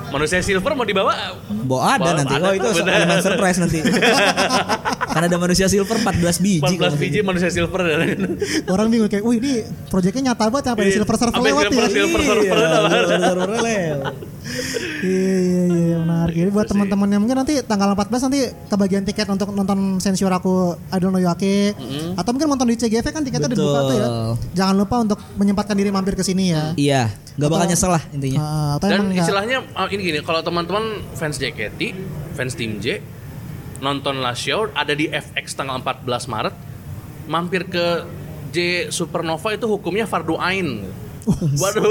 Manusia silver mau dibawa? Bawa ada Bawa nanti. ada, Oh itu bener. elemen surprise nanti. Karena ada manusia silver 14 biji. 14 kalau biji manusia silver. Orang bingung kayak, wih ini proyeknya nyata banget sampai Iya. silver server Sampai lewat silver- ya. silver Iya, server lewat. server lewat. Iya iya iya menarik. Jadi buat Gitu teman-teman yang mungkin nanti tanggal 14 nanti kebagian tiket untuk nonton Sensor aku I Don't Know You Ake atau mungkin nonton di CGV kan tiketnya udah dibuka tuh ya. Betul. Jangan lupa untuk menyempatkan diri mampir ke sini ya. Iya, nggak bakal nyesel lah intinya. Atau Dan istilahnya ah, ini gini, kalau teman-teman fans JKT, fans tim J nonton last show ada di FX tanggal 14 Maret, mampir ke J Supernova itu hukumnya fardu ain. Waduh,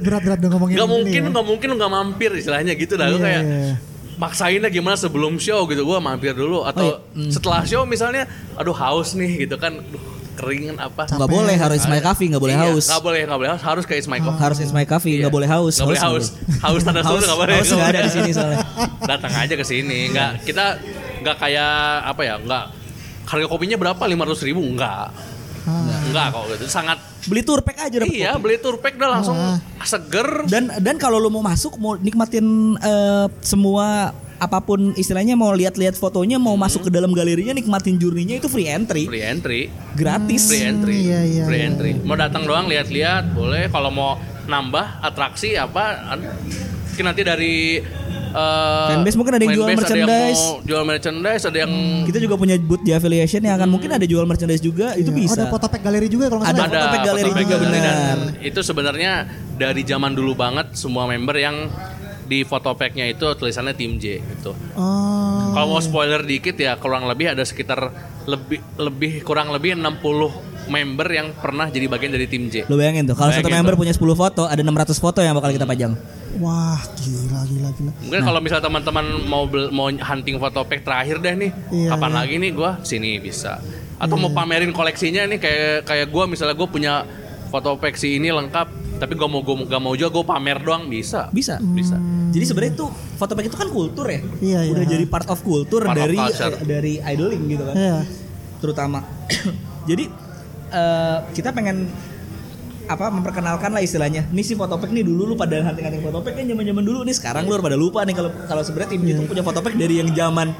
berat-berat udah ngomongin nggak ini mungkin ya. nggak mungkin lu nggak mampir istilahnya gitu dah Gua Iya, kayak iya. maksainnya gimana sebelum show gitu gua mampir dulu atau iya. setelah show misalnya aduh haus nih gitu kan keringan apa Nggak boleh harus Ismail Coffee, nggak boleh Iya, haus. nggak boleh nggak boleh haus harus kayak Ismail Coffee Harus Ismail Coffee, nggak boleh haus. nggak boleh haus haus tanda satu nggak boleh haus nggak ada di sini soalnya. datang aja ke sini nggak kita nggak kayak apa ya nggak. Harga kopinya berapa? lima ratus ribu? Nggak. Ah. nggak kok gitu. Sangat Beli tour pack aja dapet iya kopi. beli tour pack dah langsung Ah. seger. Dan dan kalau lu mau masuk mau nikmatin eh, semua apa pun istilahnya mau lihat-lihat fotonya mau masuk ke dalam galerinya nikmatin jurninya itu free entry. Free entry. Gratis. Free entry. iya, iya, free iya, entry. mau datang doang lihat-lihat boleh. Kalau mau nambah atraksi apa mungkin nanti dari eh, Fanbase mungkin ada yang jual merchandise. mau jual merchandise ada yang kita juga punya booth di affiliation yang akan mungkin ada jual merchandise juga itu Iya. Oh, bisa ada foto pack galeri juga kalau nggak Ada salah. ada Fotopack galeri juga, galeri benar. itu sebenarnya dari zaman dulu banget semua member yang di fotopacknya itu tulisannya tim J gitu. Oh. Kalau mau spoiler dikit ya kurang lebih ada sekitar lebih lebih kurang lebih 60 member yang pernah jadi bagian dari tim J. lo bayangin tuh kalau satu member tuh. punya 10 foto ada 600 foto yang bakal kita pajang Wah, gila gila gila. Mungkin kalau misalnya teman-teman mau mau hunting fotopack terakhir deh nih, Iya, kapan iya. lagi nih gua sini bisa. Atau mau pamerin koleksinya nih kayak kayak gua misalnya gua punya fotopack si ini lengkap Tapi gue mau gue gak mau juga gue pamer doang bisa. Bisa. Bisa. Jadi sebenarnya tuh fotopack itu kan kultur ya. Iya, iya. Udah jadi part of kultur Part of dari culture. eh, dari idoling gitu kan. Iya. Terutama. jadi eh, kita pengen apa memperkenalkan lah istilahnya. Nih si fotopack nih dulu lu pada hunting-hunting fotopack kan zaman-zaman dulu nih sekarang lu pada lupa nih kalau kalau sebenarnya tim itu punya fotopack dari yang zaman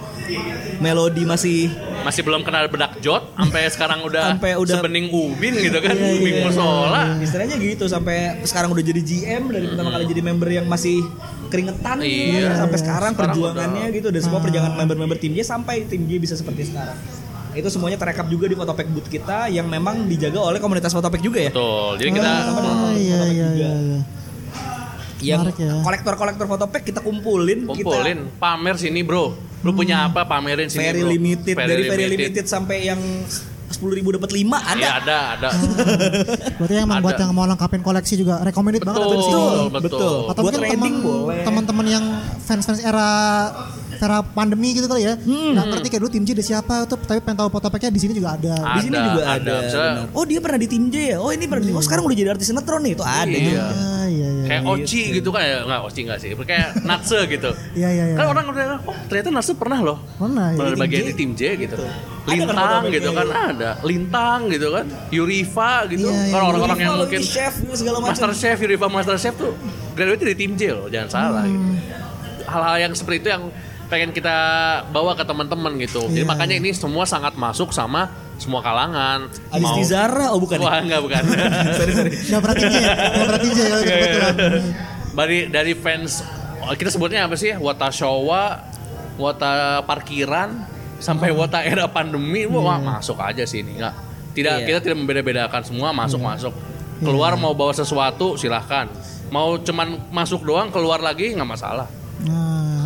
melodi masih Masih belum kenal bedak jot sampai sekarang udah, Sampai udah- sebening ubin gitu kan, Iya, ubin iya, musola. istilahnya gitu sampai sekarang udah jadi GM dari pertama kali jadi member yang masih keringetan gitu Iya. sampai Iya. sekarang Sekarang perjuangannya udah- gitu dan semua perjuangan member-member tim J sampai tim J bisa seperti sekarang itu semuanya terekap juga di fotopack booth kita yang memang dijaga oleh komunitas fotopack juga ya Betul. Jadi kita Ah, iya iya iya. iya. yang ya. kolektor-kolektor fotopack kita kumpulin, kumpulin pamer sini bro. Lu punya apa pamerin kita sini very bro. limited dari very limited sampai yang sepuluh ribu dapat lima ada Iya ada ada. Berarti yang emang buat Ada. yang mau lengkapin koleksi juga recommended banget ada di sini. Betul, betul. betul. Atau Buat mungkin teman teman-teman yang fans-fans era era pandemi gitu kali ya. Hmm. Nggak ngerti kayak dulu tim J ada siapa tuh tapi pengen tahu fotopacknya di sini juga ada. Ah. di sini Ada, juga ada. ada, oh dia pernah di tim J ya oh ini pernah di oh sekarang udah jadi artis sinetron nih itu ada Iya. juga Ah, iya iya. Kayak Oci gitu kan ya nggak Oci nggak sih kayak Natse gitu Iya iya iya. kan orang udah oh ternyata Natse pernah loh Mana ya? pernah Tim bagian J. di tim J gitu Ada kan Lintang fotonya, gitu kan iya. ada Lintang gitu kan Yurifa gitu Iya, iya. kan orang-orang yang mungkin chef gitu, segala macam Master Chef Yurifa Master Chef tuh graduate di tim J loh jangan salah Hmm. gitu hal-hal yang seperti itu yang pengen kita bawa ke teman-teman gitu. Jadi Iya, makanya ini semua sangat masuk sama semua kalangan. Adis Mau- Tizara oh bukan ya? Wah enggak bukan. Sorry sorry. J ya? Nggak pernah tim J ya Iya, iya, kebetulan. dari dari fans kita sebutnya apa sih? Wata Showa Wata parkiran sampai Wata era pandemi. Wah masuk aja sih ini. Nggak tidak Iya. kita tidak membeda-bedakan semua masuk masuk. Keluar mau bawa sesuatu silahkan. Mau cuman masuk doang keluar lagi nggak masalah. Nah,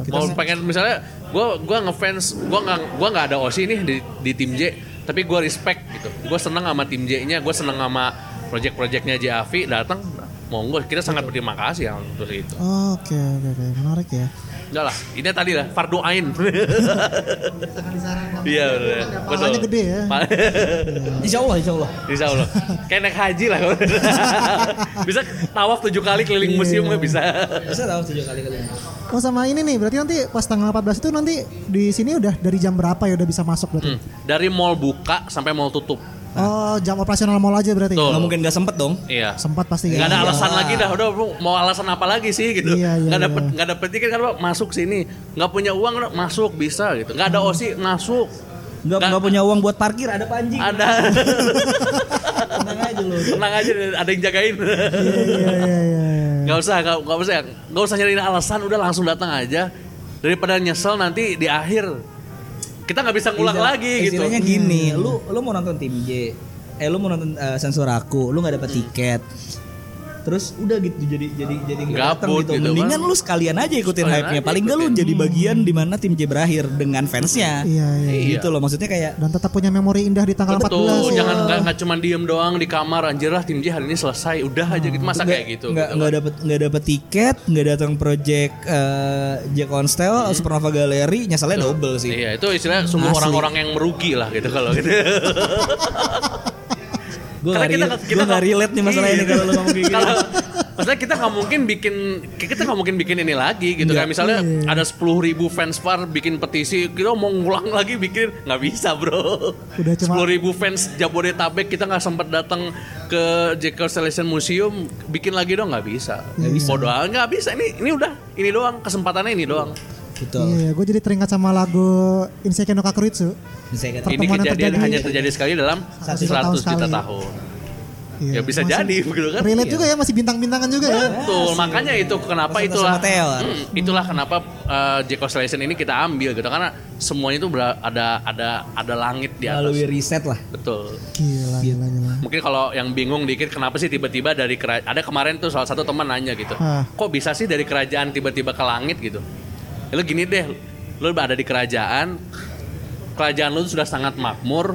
oke oke. mau pengen misalnya gue gua ngefans gue nggak gua nggak ada osi nih di, di tim J tapi gue respect gitu gue seneng sama tim J nya gue seneng sama project-projectnya JAV datang monggo kita sangat berterima kasih ya untuk itu Oh, Oke oke oke menarik ya. Enggak lah, ini tadi lah Fardu Ain. Iya betul. Palanya gede ya. Pa- Insya Allah Insya Allah Insya Allah. Kayak naik haji lah. bisa tawaf tujuh kali keliling museum nggak bisa. bisa tahu tujuh kali kali Oh sama ini nih berarti nanti pas tanggal 14 itu nanti di sini udah dari jam berapa ya udah bisa masuk berarti? Hmm. Dari mall buka sampai mall tutup. Oh jam operasional mall aja berarti. Tuh. nggak mungkin nggak sempet dong Iya. Sempat pasti Nggak ya. ada alasan lagi dah, udah mau alasan apa lagi sih gitu. Iya, iya, nggak iya. dapet nggak dapet tiket kan Pak, masuk sini. Nggak punya uang udah masuk bisa gitu. Nggak ada osi masuk. nggak Nggak- nggak punya uang buat parkir ada panji Ada. tenang aja lu Tenang aja, ada yang jagain. Iya iya iya iya. Gak usah, gak, gak usah, gak usah nyariin alasan, udah langsung datang aja. Daripada nyesel nanti di akhir kita nggak bisa ngulang Istilah- lagi gitu. istilahnya gini lu lu mau nonton tim J eh lu mau nonton eh, sensor aku lu nggak dapat tiket terus udah gitu jadi jadi jadi nggak Gabut gitu. gitu mendingan kan. lu sekalian aja ikutin hype-nya paling nggak lu jadi bagian di mana tim J berakhir dengan fansnya Iya iya. Iya. gitu loh maksudnya kayak Dan tetap punya memori indah di tanggal Betul, 14 ya. jangan nggak nggak cuma diem doang di kamar anjir lah tim J hari ini selesai, udah aja gitu masa kayak gitu. nggak gitu nggak kan. dapet nggak dapet tiket nggak datang project eh, J Constel Supernova Gallery nyeselnya double sih Iya, itu istilah sungguh orang-orang yang merugi lah gitu kalau gitu. gue Karena kita- relate, kita gua nggak nggak- relate nih masalah Iya. ini kalau lu ngomong kayak gitu Kalau maksudnya kita nggak mungkin bikin kita nggak mungkin bikin ini lagi gitu Nggak. kayak misalnya Iya. ada 10.000 ribu fans far bikin petisi kita mau ngulang lagi bikin nggak bisa bro Udah cuma- 10.000 ribu fans Jabodetabek kita nggak sempet datang ke J Constellation Museum bikin lagi dong nggak bisa Nggak bisa. bodoh amat, nggak bisa ini ini udah ini doang kesempatannya ini doang betul Iya, gue jadi teringat sama lagu Inseki no Kakuritsu. Kata, ini Pertemuan yang kejadian terjadi- hanya terjadi sekali dalam Satu 100 juta tahun Iya, ya bisa masih jadi gitu kan Relate juga ya masih bintang-bintangan juga ya. Betul, makanya itu kenapa Bersama itulah. Hmm, itulah kenapa uh, J Constellation ini kita ambil gitu karena semuanya itu ada ada ada langit di atas. melalui riset lah Betul. Gila, gila, gila. Mungkin kalau yang bingung dikit kenapa sih tiba-tiba dari ada kemarin tuh salah satu teman nanya gitu. Hah. Kok bisa sih dari kerajaan tiba-tiba ke langit gitu? Ya, lu gini deh, lu ada di kerajaan kerajaan lu sudah sangat makmur,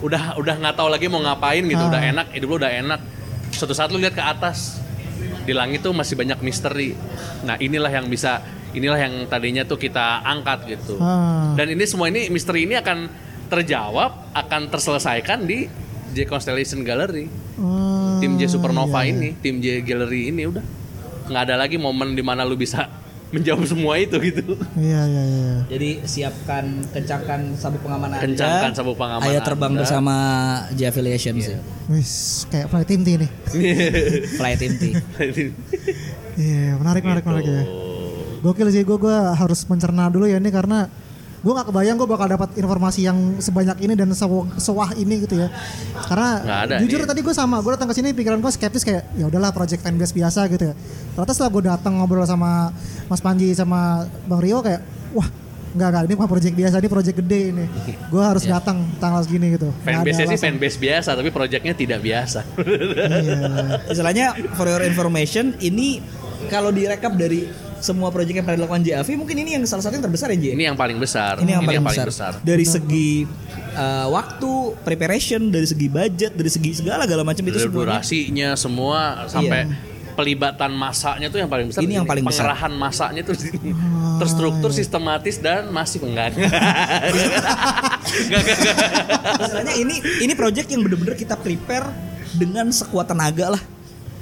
udah udah nggak tahu lagi mau ngapain gitu, Ah. udah enak, hidup lu udah enak. Suatu saat lu lihat ke atas, di langit tuh masih banyak misteri. Nah inilah yang bisa, inilah yang tadinya tuh kita angkat gitu. Ah. Dan ini semua ini misteri ini akan terjawab, akan terselesaikan di J Constellation Gallery. Oh, tim J Supernova ini, tim J Gallery ini udah nggak ada lagi momen di mana lu bisa menjawab semua itu gitu. Iya iya iya. Jadi siapkan kencangkan sabuk pengaman Anda. Kencangkan sabuk pengaman Ayo terbang Anda. bersama J Affiliation sih. Wis kayak flight team T nih. Flight Team T. Iya menarik menarik menarik ya. Gokil sih gue gue harus mencerna dulu ya ini karena gue nggak kebayang gue bakal dapat informasi yang sebanyak ini dan sewa- sewah ini gitu ya. Karena ada jujur nih. tadi gue sama gue datang ke sini pikiran gue skeptis kayak ya udahlah project fanbase biasa gitu ya. Ternyata setelah gue datang ngobrol sama Mas Panji sama Bang Rio kayak wah nggak nggak ini bukan project biasa ini project gede ini. Gue harus datang tanggal segini gitu. Fanbase-nya sih fanbase biasa, tapi projectnya tidak biasa. Iya. Istilahnya for your information ini kalau direkap dari semua proyek yang pernah dilakukan JAV mungkin ini yang salah satu yang terbesar ya J. Ini yang paling besar. Ini yang paling, besar. Dari segi uh, waktu, preparation, dari segi budget, dari segi segala segala macam itu semuanya. durasinya semua sampai pelibatan masanya tuh yang paling besar. Ini yang paling besar. Pengerahan masanya tuh sini. Terstruktur, sistematis dan masih enggak. Istilahnya ini ini project yang bener-bener kita prepare dengan sekuat tenaga lah.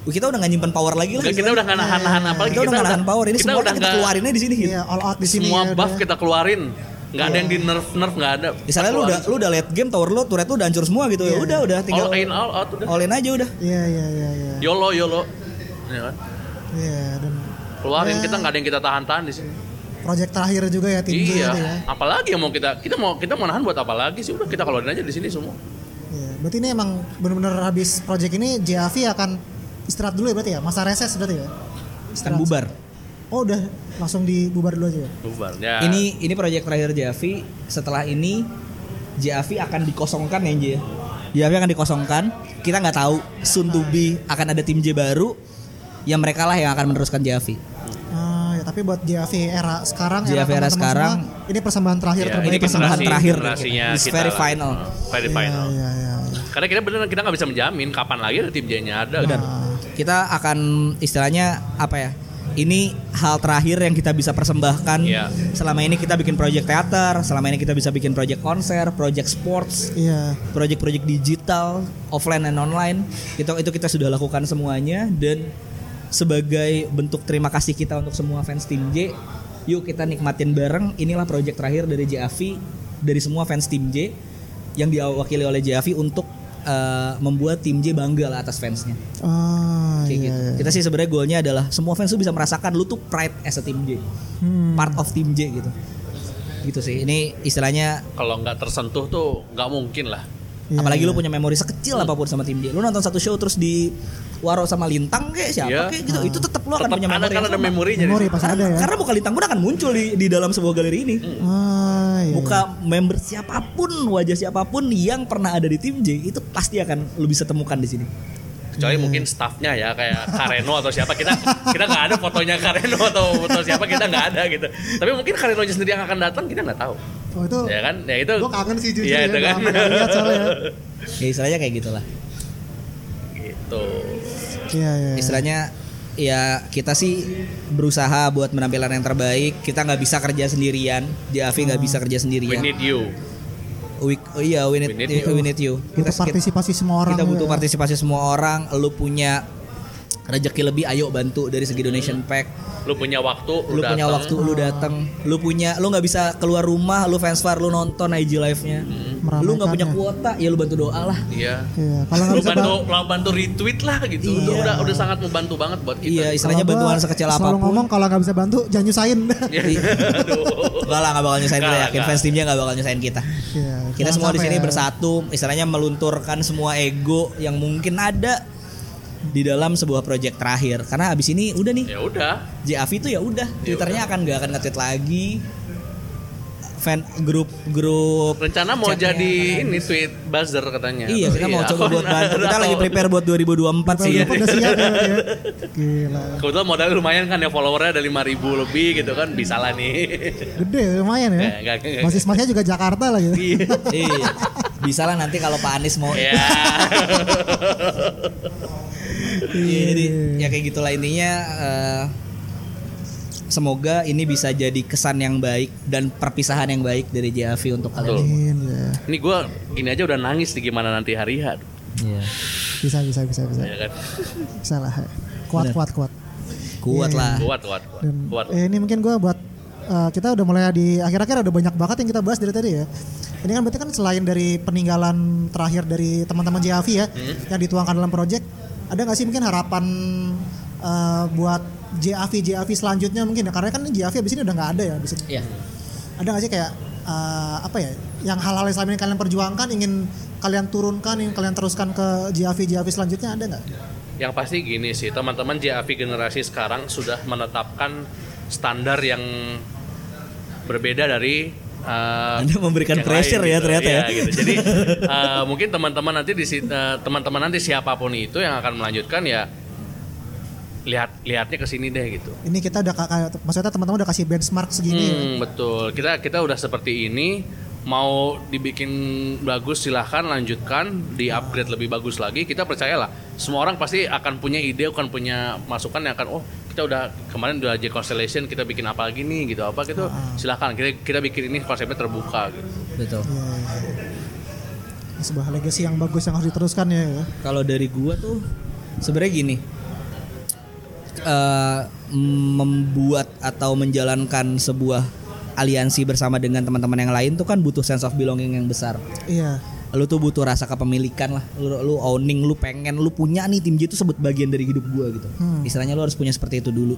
Kita udah gak nyimpen power lagi lah. Enggak, kita udah nggak nahan-nahan apa kita, udah gak nahan power ini kita semua udah kita keluarinnya di sini gitu. Iya all out di sini. semua ya, buff udah. kita keluarin. Enggak ada yang di nerf nerf enggak ada. Misalnya lu udah lu udah late game tower lu turret lu udah hancur semua gitu ya. Udah udah tinggal all in all out udah. all in aja udah. Iya iya iya iya. YOLO YOLO. Ya kan? Iya dan Keluarin Ya. kita nggak ada yang kita tahan-tahan di sini. project terakhir juga ya tim Iya. itu ya. Apalagi yang mau kita kita mau kita mau nahan buat apa lagi sih? Udah kita keluarin aja di sini semua. Iya. Berarti ini emang benar-benar habis project ini JAV akan istirahat dulu ya berarti ya? Masa reses berarti ya? Kan bubar. Oh udah langsung dibubar dulu aja ya? Bubar. Ya. Ini ini proyek terakhir Javi. Setelah ini Javi akan dikosongkan ya J. Javi akan dikosongkan. Kita nggak tahu soon to be akan ada tim J baru yang mereka lah yang akan meneruskan Javi. Ya, tapi buat JAV era sekarang JAV era teman-teman sekarang, semua, ini persembahan terakhir Ya, terbaik ini persembahan terakhir. generasinya It's kita very lah. final. Very Iya, final. iya, iya, iya. Karena kita benar kita nggak bisa menjamin kapan lagi ada tim J-nya ada. Benar. Kita akan istilahnya apa ya? Ini hal terakhir yang kita bisa persembahkan. Iya. Selama ini kita bikin project teater, selama ini kita bisa bikin project konser, project sports, Iya. project-project digital, offline dan online. Itu itu kita sudah lakukan semuanya dan sebagai bentuk terima kasih kita untuk semua fans tim J, yuk kita nikmatin bareng. Inilah project terakhir dari JAV dari semua fans tim J yang diwakili oleh JAV untuk eh, membuat tim J bangga lah atas fansnya. Ah, Kayak iya, gitu. iya. Kita sih sebenarnya goalnya adalah semua fans tuh bisa merasakan lu tuh pride as a tim J, Hmm. part of tim J gitu. Gitu sih. Ini istilahnya Kalau nggak tersentuh tuh nggak mungkin lah. Iya, apalagi iya. lu punya memori sekecil apa pun sama tim J. Lu nonton satu show terus di Waro sama Lintang kayak siapa Iya. kayak gitu. Itu tetap lu akan Tetap punya ada memori. kan yang ada memorinya. Memori di pasti Karena, ada ya. karena muka Lintang pun akan muncul di di dalam sebuah galeri ini. Ah, iya. Muka member siapa pun, wajah siapa pun yang pernah ada di tim J itu pasti akan lu bisa temukan di sini. kecuali mungkin staffnya ya kayak Kareno atau siapa kita kita nggak ada fotonya Kareno atau foto siapa kita nggak ada gitu tapi mungkin Kareno sendiri yang akan datang kita nggak tahu Oh itu ya kan ya itu gue kangen sih jujur Iya, ya, itu kan. lihat soalnya ya. Ya istilahnya kayak gitulah. gitu Iya, iya. Istilahnya ya kita sih berusaha buat menampilkan yang terbaik. Kita nggak bisa kerja sendirian. JAV nggak bisa kerja we sendirian. need you We, oh iya, we need, We need you. we need you. butuh Kita, partisipasi semua orang kita butuh juga. partisipasi semua orang. Lu punya rezeki lebih, ayo bantu dari segi donation pack. lu punya waktu Lu punya datang. waktu, lu datang. Lu punya, lu nggak bisa keluar rumah, lu fans far, lu nonton IG live-nya. Lu nggak punya kuota, ya lu bantu doa lah. iya Iya, kalau lu bantu lu bantu retweet lah gitu Itu Iya. udah udah sangat membantu banget buat kita Iya, istilahnya gua bantuan sekecil selalu apa pun. ngomong kalau nggak bisa bantu jangan nyusahin. Iya. Aduh. Enggak lah, nggak bakal nyusahin kita yakin nggak. fans timnya nggak bakal nyusahin kita. Iya, Kita jangan semua di sini ya. bersatu, istilahnya melunturkan semua ego yang mungkin ada di dalam sebuah project terakhir. Karena abis ini udah nih, ya udah JAV itu ya udah, twitternya akan nggak akan nge-tweet lagi. Fan grup grup rencana mau jadi ini tweet buzzer katanya Iya, kita mau coba buat bantu. Kita lagi prepare buat 2024 sih. Siap ya, ya. Gila. kebetulan modalnya lumayan kan ya followernya ada 5000 lebih gitu kan bisa lah nih Gede lumayan ya. Basis masnya juga Jakarta lah gitu. Iya. Bisa lah nanti kalau Pak Anies mau. ya Iya, jadi ya kayak gitulah intinya eh, semoga ini bisa jadi kesan yang baik dan perpisahan yang baik dari JAV untuk kalian. Amin ya. ini gue gini aja udah nangis di gimana nanti hari H Iya. Bisa bisa bisa bisa. ya kan Bisa lah. Kuat kuat kuat. Kuat Iya. lah. kuat kuat kuat, Dan kuat. eh, ini mungkin gue buat eh, kita udah mulai di akhir-akhir udah banyak banget yang kita bahas dari tadi ya. Ini kan berarti kan selain dari peninggalan terakhir dari teman-teman JAV ya yang dituangkan dalam project, ada nggak sih mungkin harapan eh, buat JAV JAV selanjutnya mungkin ya karena kan ini JAV abis ini udah nggak ada ya abis ini. Iya. Ada nggak sih kayak eh, apa ya yang hal-hal yang selama ini kalian perjuangkan ingin kalian turunkan ingin kalian teruskan ke JAV JAV selanjutnya ada nggak? Yang pasti gini sih, teman-teman JAV generasi sekarang sudah menetapkan standar yang berbeda dari uh, Anda memberikan pressure ya ternyata Iya, ya. gitu. Jadi uh, mungkin teman-teman nanti di uh, teman-teman nanti siapa pun itu yang akan melanjutkan ya lihat lihatnya ke sini deh gitu. Ini kita udah maksudnya teman-teman udah kasih benchmark segini ya. Hmm, betul. Kita kita udah seperti ini mau dibikin bagus silahkan lanjutkan di upgrade lebih bagus lagi kita percayalah semua orang pasti akan punya ide akan punya masukan yang akan oh kita udah kemarin udah J Constellation kita bikin apa lagi nih gitu apa gitu silahkan kita kita bikin ini konsepnya terbuka gitu. Betul. Iya. Sebuah legacy yang bagus yang harus diteruskan ya. ya. Kalau dari gua tuh sebenarnya gini. eh membuat atau menjalankan sebuah aliansi bersama dengan teman-teman yang lain tuh kan butuh sense of belonging yang besar. Iya. Lu tuh butuh rasa kepemilikan lah. Lu, lu owning, lu pengen, lu punya nih tim J itu sebut bagian dari hidup gua gitu. Hmm. Istilahnya lu harus punya seperti itu dulu.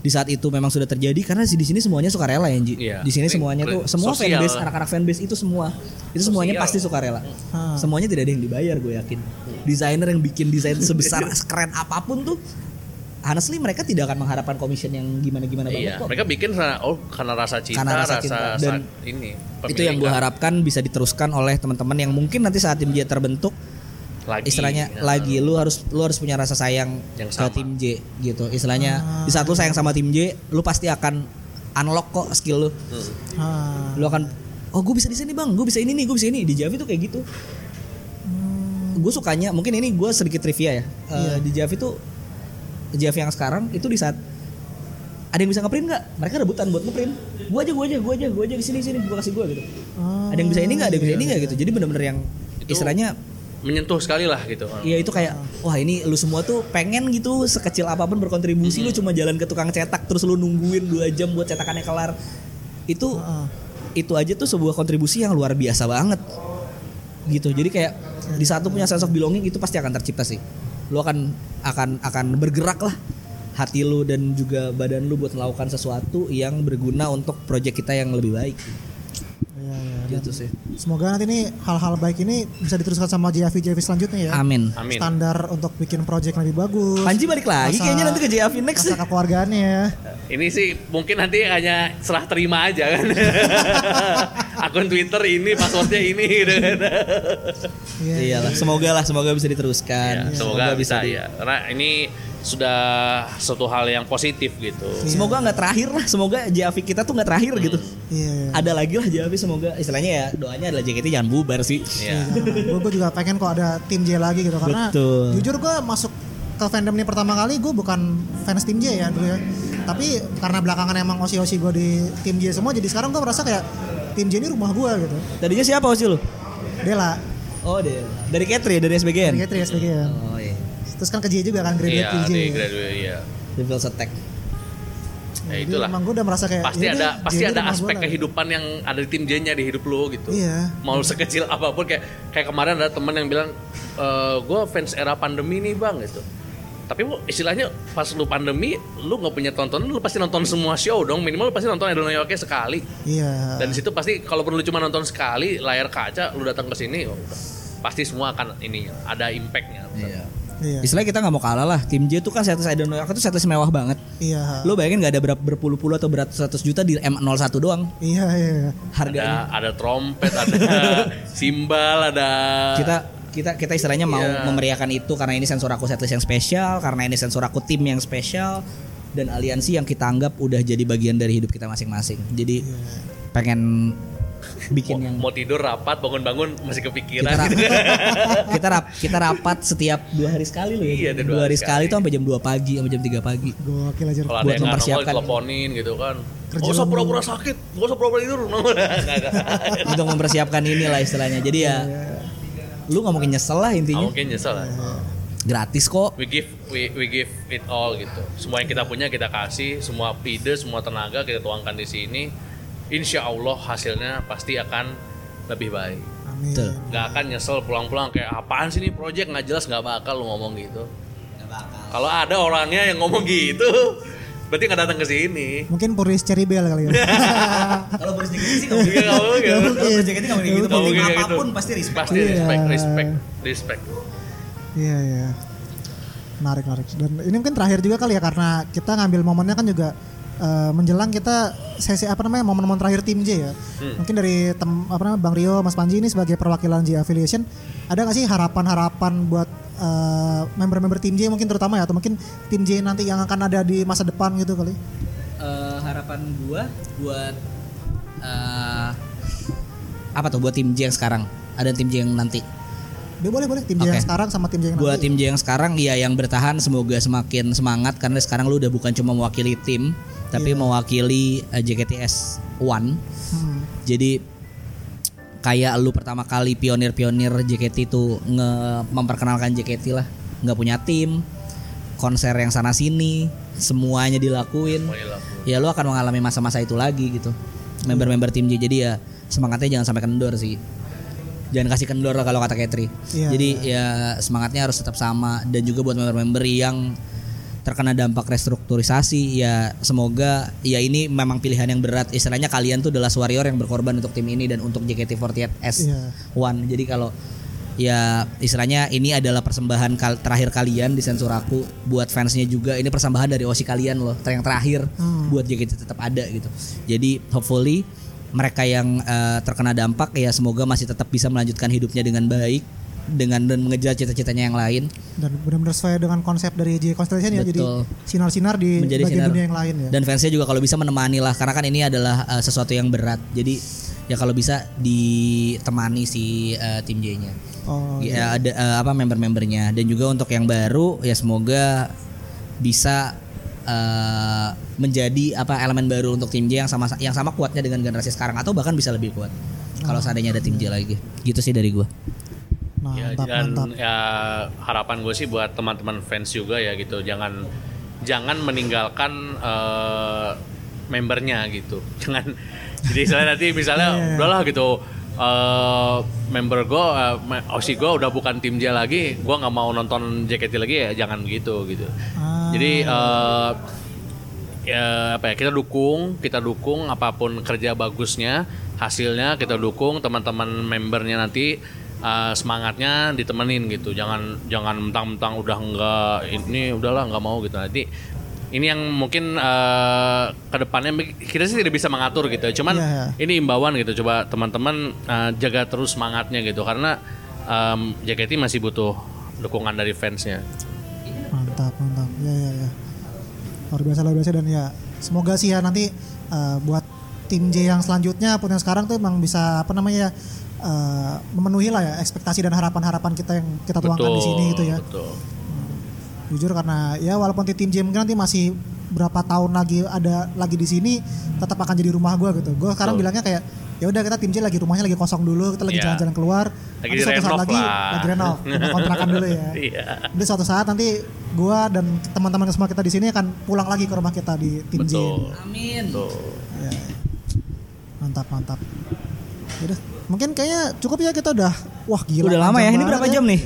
Di saat itu memang sudah terjadi karena di sini semuanya sukarela ya, Ji. Iya. Di sini Ini semuanya tuh semua sosial. fanbase, anak-anak fanbase itu semua itu semuanya Sosial. pasti sukarela. Ah. Semuanya tidak ada yang dibayar gue yakin. Desainer yang bikin desain sebesar sekeren apa pun tuh honestly mereka tidak akan mengharapkan commission yang gimana-gimana banget Iya, kok. mereka bikin karena oh karena rasa cinta, Karena rasa rasa, cinta. sa- Dan ini. Itu yang gue harapkan bisa diteruskan oleh teman-teman yang mungkin nanti saat tim J terbentuk lagi. istilahnya ya. lagi lu harus lu harus punya rasa sayang Yang ke sama. tim J gitu. Istilahnya di saat lu sayang sama tim J, lu pasti akan unlock kok skill lu. Ah. Lu akan oh gue bisa di sini bang, gue bisa ini nih, gue bisa ini di Javi tuh kayak gitu. Gue sukanya mungkin ini gue sedikit trivia ya. Eh, Di Javi tuh Javi yang sekarang itu di saat ada yang bisa ngeprint nggak? Mereka rebutan buat ngeprint. Gue aja, gue aja, gue aja, gue aja di sini sini, gue kasih gue gitu. Oh. Ada yang bisa ini nggak? Ada yang bisa ini nggak gitu. Jadi bener-bener yang Itu- istilahnya menyentuh sekali lah gitu. Iya itu kayak wah ini lu semua tuh pengen gitu sekecil apa pun berkontribusi lu cuma jalan ke tukang cetak terus lu nungguin dua jam buat cetakannya kelar itu itu aja tuh sebuah kontribusi yang luar biasa banget gitu jadi kayak di saat lu punya sense of belonging itu pasti akan tercipta sih lu akan akan akan bergerak lah hati lu dan juga badan lu buat melakukan sesuatu yang berguna untuk project kita yang lebih baik Iya, iya. gitu sih Semoga nanti nih hal-hal baik ini bisa diteruskan sama JAV JAV selanjutnya ya. amin Amin. Standar untuk bikin project lebih bagus. Panji balik lagi Rasa- kayaknya nanti ke JAV next Rasa kekeluargaannya ya. Ini sih mungkin nanti hanya serah terima aja kan. Akun Twitter ini, passwordnya ini gitu kan. Iya. Iyalah, semoga lah, semoga bisa diteruskan. Ya, semoga bisa di- ya. Karena ini sudah suatu hal yang positif gitu. Semoga nggak terakhir lah, semoga JAV kita tuh nggak terakhir gitu. Iya. Ada lagi lah JAV semoga istilahnya ya doanya adalah JKT jangan bubar sih. Ya. gue juga pengen kok ada tim J lagi gitu karena Betul. jujur gue masuk ke fandom ini pertama kali gue bukan fans tim J ya dulu ya tapi karena belakangan emang osi-osi gue di tim J semua jadi sekarang gue merasa kayak tim J ini rumah gue gitu Tadinya siapa sih lu? Dela Oh deh, dari Katri dari SBGN. dari K3 SBG Oh. Terus kan ke J juga kan graduate Iya, tim J di graduate iya. Devil's Attack. Ya Jadi itulah. emang gue udah merasa kayak Pasti ya ada pasti J ada aspek kehidupan yang ada di tim J-nya di hidup lo gitu. Iya. Mau sekecil apa pun kayak kayak kemarin ada teman yang bilang gue fans era pandemi nih bang gitu. Tapi lu istilahnya pas lu pandemi, lu nggak punya tontonan, lu pasti nonton semua show dong. Minimal lu pasti nonton Idol Yoke sekali. iya Dan di situ pasti kalau perlu cuma nonton sekali layar kaca, lu datang ke sini, oh, pasti semua akan ini ada impactnya. Iya. Iya Istilahnya kita nggak mau kalah lah. Tim J tuh kan setlist Idol New York itu setlist mewah banget. iya Lu bayangin nggak ada berapa berpuluh-puluh atau beratus-ratus juta di M01 doang iya iya Ada harganya. ada trompet, ada simbal, ada kita kita kita istilahnya mau Iya. memeriahkan itu karena ini sensor aku setlist yang spesial, karena ini sensor aku tim yang spesial dan aliansi yang kita anggap udah jadi bagian dari hidup kita masing-masing. Jadi pengen bikin yang mau tidur rapat bangun-bangun masih kita kepikiran rap- gitu. kita rap kita rapat setiap dua hari sekali loh ya. Iya, ada dua, hari sekali itu sampai jam 2 pagi sampai jam 3 pagi. gokil aja Kalau ada buat yang nggak nongol mempersiapkan. teleponin gitu kan. Kerja Gak usah pura-pura sakit, gak usah pura-pura tidur. Untuk mempersiapkan inilah istilahnya. Jadi ya Lu nggak mungkin nyesel lah Nggak intinya. mungkin nyesel lah. Gratis kok. We give we, we give it all gitu. Semua yang kita punya kita kasih, semua ide, semua tenaga kita tuangkan di sini. Insya Allah hasilnya pasti akan lebih baik. Amin. Nggak akan nyesel pulang-pulang kayak apaan sih ini project nggak jelas nggak bakal lu ngomong gitu. Kalau ada orangnya yang ngomong gitu, berarti nggak datang ke sini. Mungkin Puris Cherry Bell kali ya. Kalau Boris JKT sih Iya, nggak mungkin. Kalau Boris JKT nggak mungkin gitu. Mungkin gitu. apa pun pasti respect. Pasti Iya. respect, respect, respect. Iya iya. Menarik menarik. Dan ini mungkin terakhir juga kali ya karena kita ngambil momennya kan juga eh, menjelang kita sesi apa namanya momen-momen terakhir tim J ya. Mungkin dari tem, apa namanya Bang Rio, Mas Panji ini sebagai perwakilan J Affiliation ada nggak sih harapan-harapan buat eh, member-member tim J mungkin terutama ya atau mungkin tim J nanti yang akan ada di masa depan gitu kali? Eh, harapan gua buat eh, apa tuh buat tim J yang sekarang ada tim J yang nanti Dia boleh boleh tim J yang sekarang sama tim J yang buat nanti. tim J yang sekarang ya yang bertahan semoga semakin semangat karena sekarang lu udah bukan cuma mewakili tim tapi mewakili eh, JKTS One. Hmm. jadi kayak lu pertama kali pionir-pionir JKT itu nge memperkenalkan JKT lah. Nggak punya tim konser yang sana sini semuanya dilakuin. Semuanya dilakuin. ya lu akan mengalami masa-masa itu lagi gitu. Member-member tim J jadi ya semangatnya jangan sampai kendor sih. Jangan kasih kendor lah kalau kata Katri Iya, jadi ya semangatnya harus tetap sama. Dan juga buat member-member yang terkena dampak restrukturisasi ya semoga ya ini memang pilihan yang berat. Istilahnya kalian tuh adalah warrior yang berkorban untuk tim ini dan untuk JKT48S Iya. One. Jadi kalau ya istilahnya ini adalah persembahan kal- terakhir kalian di sensor aku buat fansnya juga. Ini persembahan dari osi kalian loh yang terakhir buat JKT tetap ada gitu. Jadi hopefully mereka yang eh, terkena dampak ya semoga masih tetap bisa melanjutkan hidupnya dengan baik dengan dan mengejar cita-citanya yang lain. Dan benar-benar sesuai dengan konsep dari J Constellation ya jadi sinar-sinar di menjadi bagian sinar. dunia yang lain ya. dan fansnya juga kalau bisa menemani lah karena kan ini adalah eh, sesuatu yang berat. Jadi ya kalau bisa ditemani si eh, tim J-nya. Oh, ya ada eh, apa member-membernya. Dan juga untuk yang baru ya semoga bisa eh, menjadi apa elemen baru untuk tim J yang sama yang sama kuatnya dengan generasi sekarang atau bahkan bisa lebih kuat kalau seandainya ada tim J lagi. Gitu sih dari gua Ya, mantap. dan mantap. ya harapan gue sih buat teman-teman fans juga ya gitu. Jangan jangan meninggalkan eh, membernya gitu. Jangan jadi misalnya nanti misalnya Iya. udahlah gitu. Eh, member gue uh, osi gue udah bukan tim J lagi gue nggak mau nonton JKT lagi ya jangan gitu gitu. Ah, jadi eh, ya apa ya kita dukung kita dukung apa pun kerja bagusnya hasilnya kita dukung teman-teman membernya nanti eh, semangatnya ditemenin gitu. Jangan jangan mentang-mentang udah enggak ini udahlah nggak mau gitu. Nanti ini yang mungkin eh, ke depannya kita sih tidak bisa mengatur gitu cuman Iya. ini imbauan gitu. Coba teman-teman eh, jaga terus semangatnya gitu. Karena em, JKT masih butuh dukungan dari fansnya. Mantap mantap. Ya ya ya luar biasa luar biasa. Dan ya semoga sih ya nanti eh, buat tim J yang selanjutnya pun yang sekarang tuh emang bisa apa namanya ya eh, memenuhi lah ya ekspektasi dan harapan-harapan kita yang kita tuangkan di sini gitu ya betul. jujur karena ya walaupun di tim J mungkin nanti masih berapa tahun lagi ada lagi di sini tetap akan jadi rumah gua gitu gue sekarang Betul. bilangnya kayak ya udah kita tim J lagi rumahnya lagi kosong dulu kita lagi Iya. jalan-jalan keluar Lagi nanti suatu saat lagi lah. lagi renov kita kontrakan dulu ya Iya. Jadi suatu saat nanti gua dan teman-teman semua kita di sini akan pulang lagi ke rumah kita di tim J. Betul. amin Betul. Ya. Mantap mantap. Udah, mungkin kayaknya cukup ya kita udah wah gila. udah lama ya ini berapa jam nih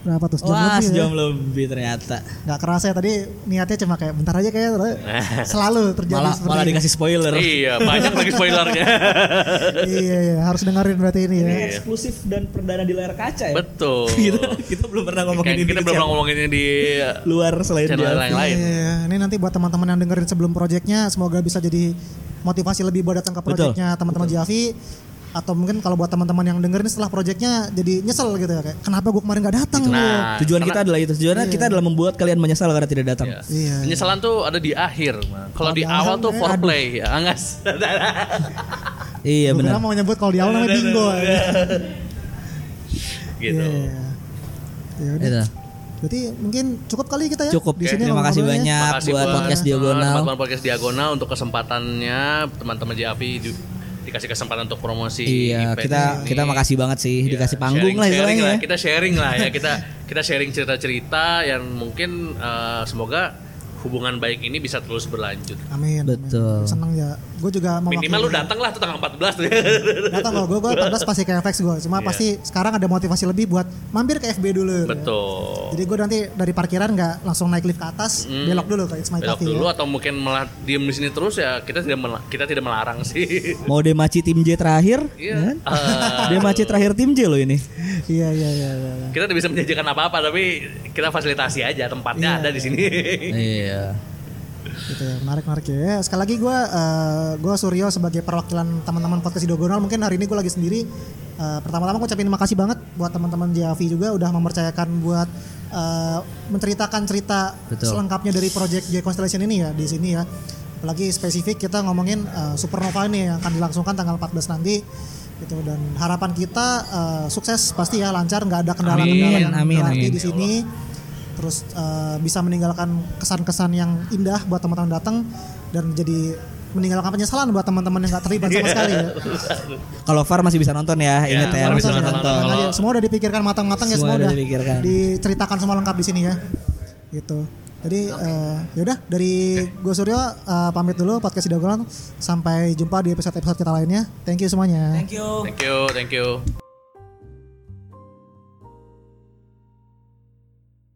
Berapa tuh sejam Wah, lebih sejam ya? lebih ternyata. Gak kerasa ya tadi niatnya cuma kayak bentar aja kayak selalu terjadi Malah seperti malah ini. dikasih spoiler. Iya, banyak lagi spoilernya. iya, iya, harus dengerin berarti ini ya. Eksklusif dan perdana di layar kaca ya. Betul. kita, kita belum pernah ngomongin Kayak ini kita di belum pernah ngomongin ini di luar selain channel di yang lain. Iya, ini nanti buat teman-teman yang dengerin sebelum proyeknya semoga bisa jadi motivasi lebih buat datang ke proyeknya teman-teman Javi atau mungkin kalau buat teman-teman yang dengerin setelah proyeknya jadi nyesel gitu ya kayak kenapa gue kemarin gak datang? Nah, Tujuan karena- kita adalah itu. Tujuannya kita adalah membuat kalian menyesal karena tidak datang. Iya. Iya. Penyesalan tuh ada di akhir. Kalau di di awal tuh eh, foreplay, ya angas. Iya Gue benar. mau nyebut kalau di awal namanya bingo. ya. gitu. Iya. Ya udah. Itu. Berarti mungkin cukup kali kita ya. Cukup. Di sini Terima kasih banyak Makasih buat podcast diagonal. teman-teman podcast diagonal untuk kesempatannya teman-teman JAP ju- dikasih kesempatan untuk promosi Iya, kita ini. kita makasih banget sih Ya, dikasih panggung lah sharing-sharing istilahnya. ya. Kita sharing lah ya, kita kita sharing cerita-cerita yang mungkin eh, semoga hubungan baik ini bisa terus berlanjut. Amin. Betul. Amin. Seneng ya. Gue juga mau Minimal lu datang lah tuh tanggal 14 tuh. Datang kok. Gue gue 14 pasti ke FX gue. Cuma Iya. pasti sekarang ada motivasi lebih buat mampir ke FB dulu. Betul. Jadi gue nanti dari parkiran nggak langsung naik lift ke atas, Hmm. belok dulu ke It's My Belok Coffee. dulu ya. atau mungkin malah diem di sini terus ya kita tidak kita tidak melarang sih. Mau Demaci tim J terakhir, Iya. kan? Eh, Demaci terakhir tim J loh ini. Iya iya iya. iya. kita tidak bisa menjanjikan apa-apa tapi kita fasilitasi aja tempatnya Iya, ada di sini. Iya. Gitu ya, menarik menarik ya. Ya, Sekali lagi gue uh, gue Suryo sebagai perwakilan teman-teman podcast Diagonal. Mungkin hari ini gue lagi sendiri. Eh, pertama-tama gue ucapin makasih banget buat teman-teman JAV juga udah mempercayakan buat eh, menceritakan cerita Betul. selengkapnya dari project J Constellation ini ya di sini ya. Apalagi spesifik kita ngomongin eh, Supernova ini yang akan dilangsungkan tanggal 14 nanti gitu dan harapan kita eh, sukses pasti ya lancar nggak ada kendala-kendala Amin, yang amin, berarti amin. di sini terus eh, bisa meninggalkan kesan-kesan yang indah buat teman-teman datang dan jadi meninggalkan penyesalan buat teman-teman yang nggak terlibat sama sekali ya. Kalau VAR masih bisa nonton ya, ingat ya, Iya, masih bisa nonton. nonton. Tenang aja, semua udah dipikirkan matang-matang ya Semua udah dipikirkan. diceritakan semua lengkap di sini ya. Gitu. Jadi eh, yaudah dari gue Suryo eh, pamit dulu podcast Diagonal sampai jumpa di episode-episode kita lainnya. Thank you semuanya. Thank you. Thank you, thank you.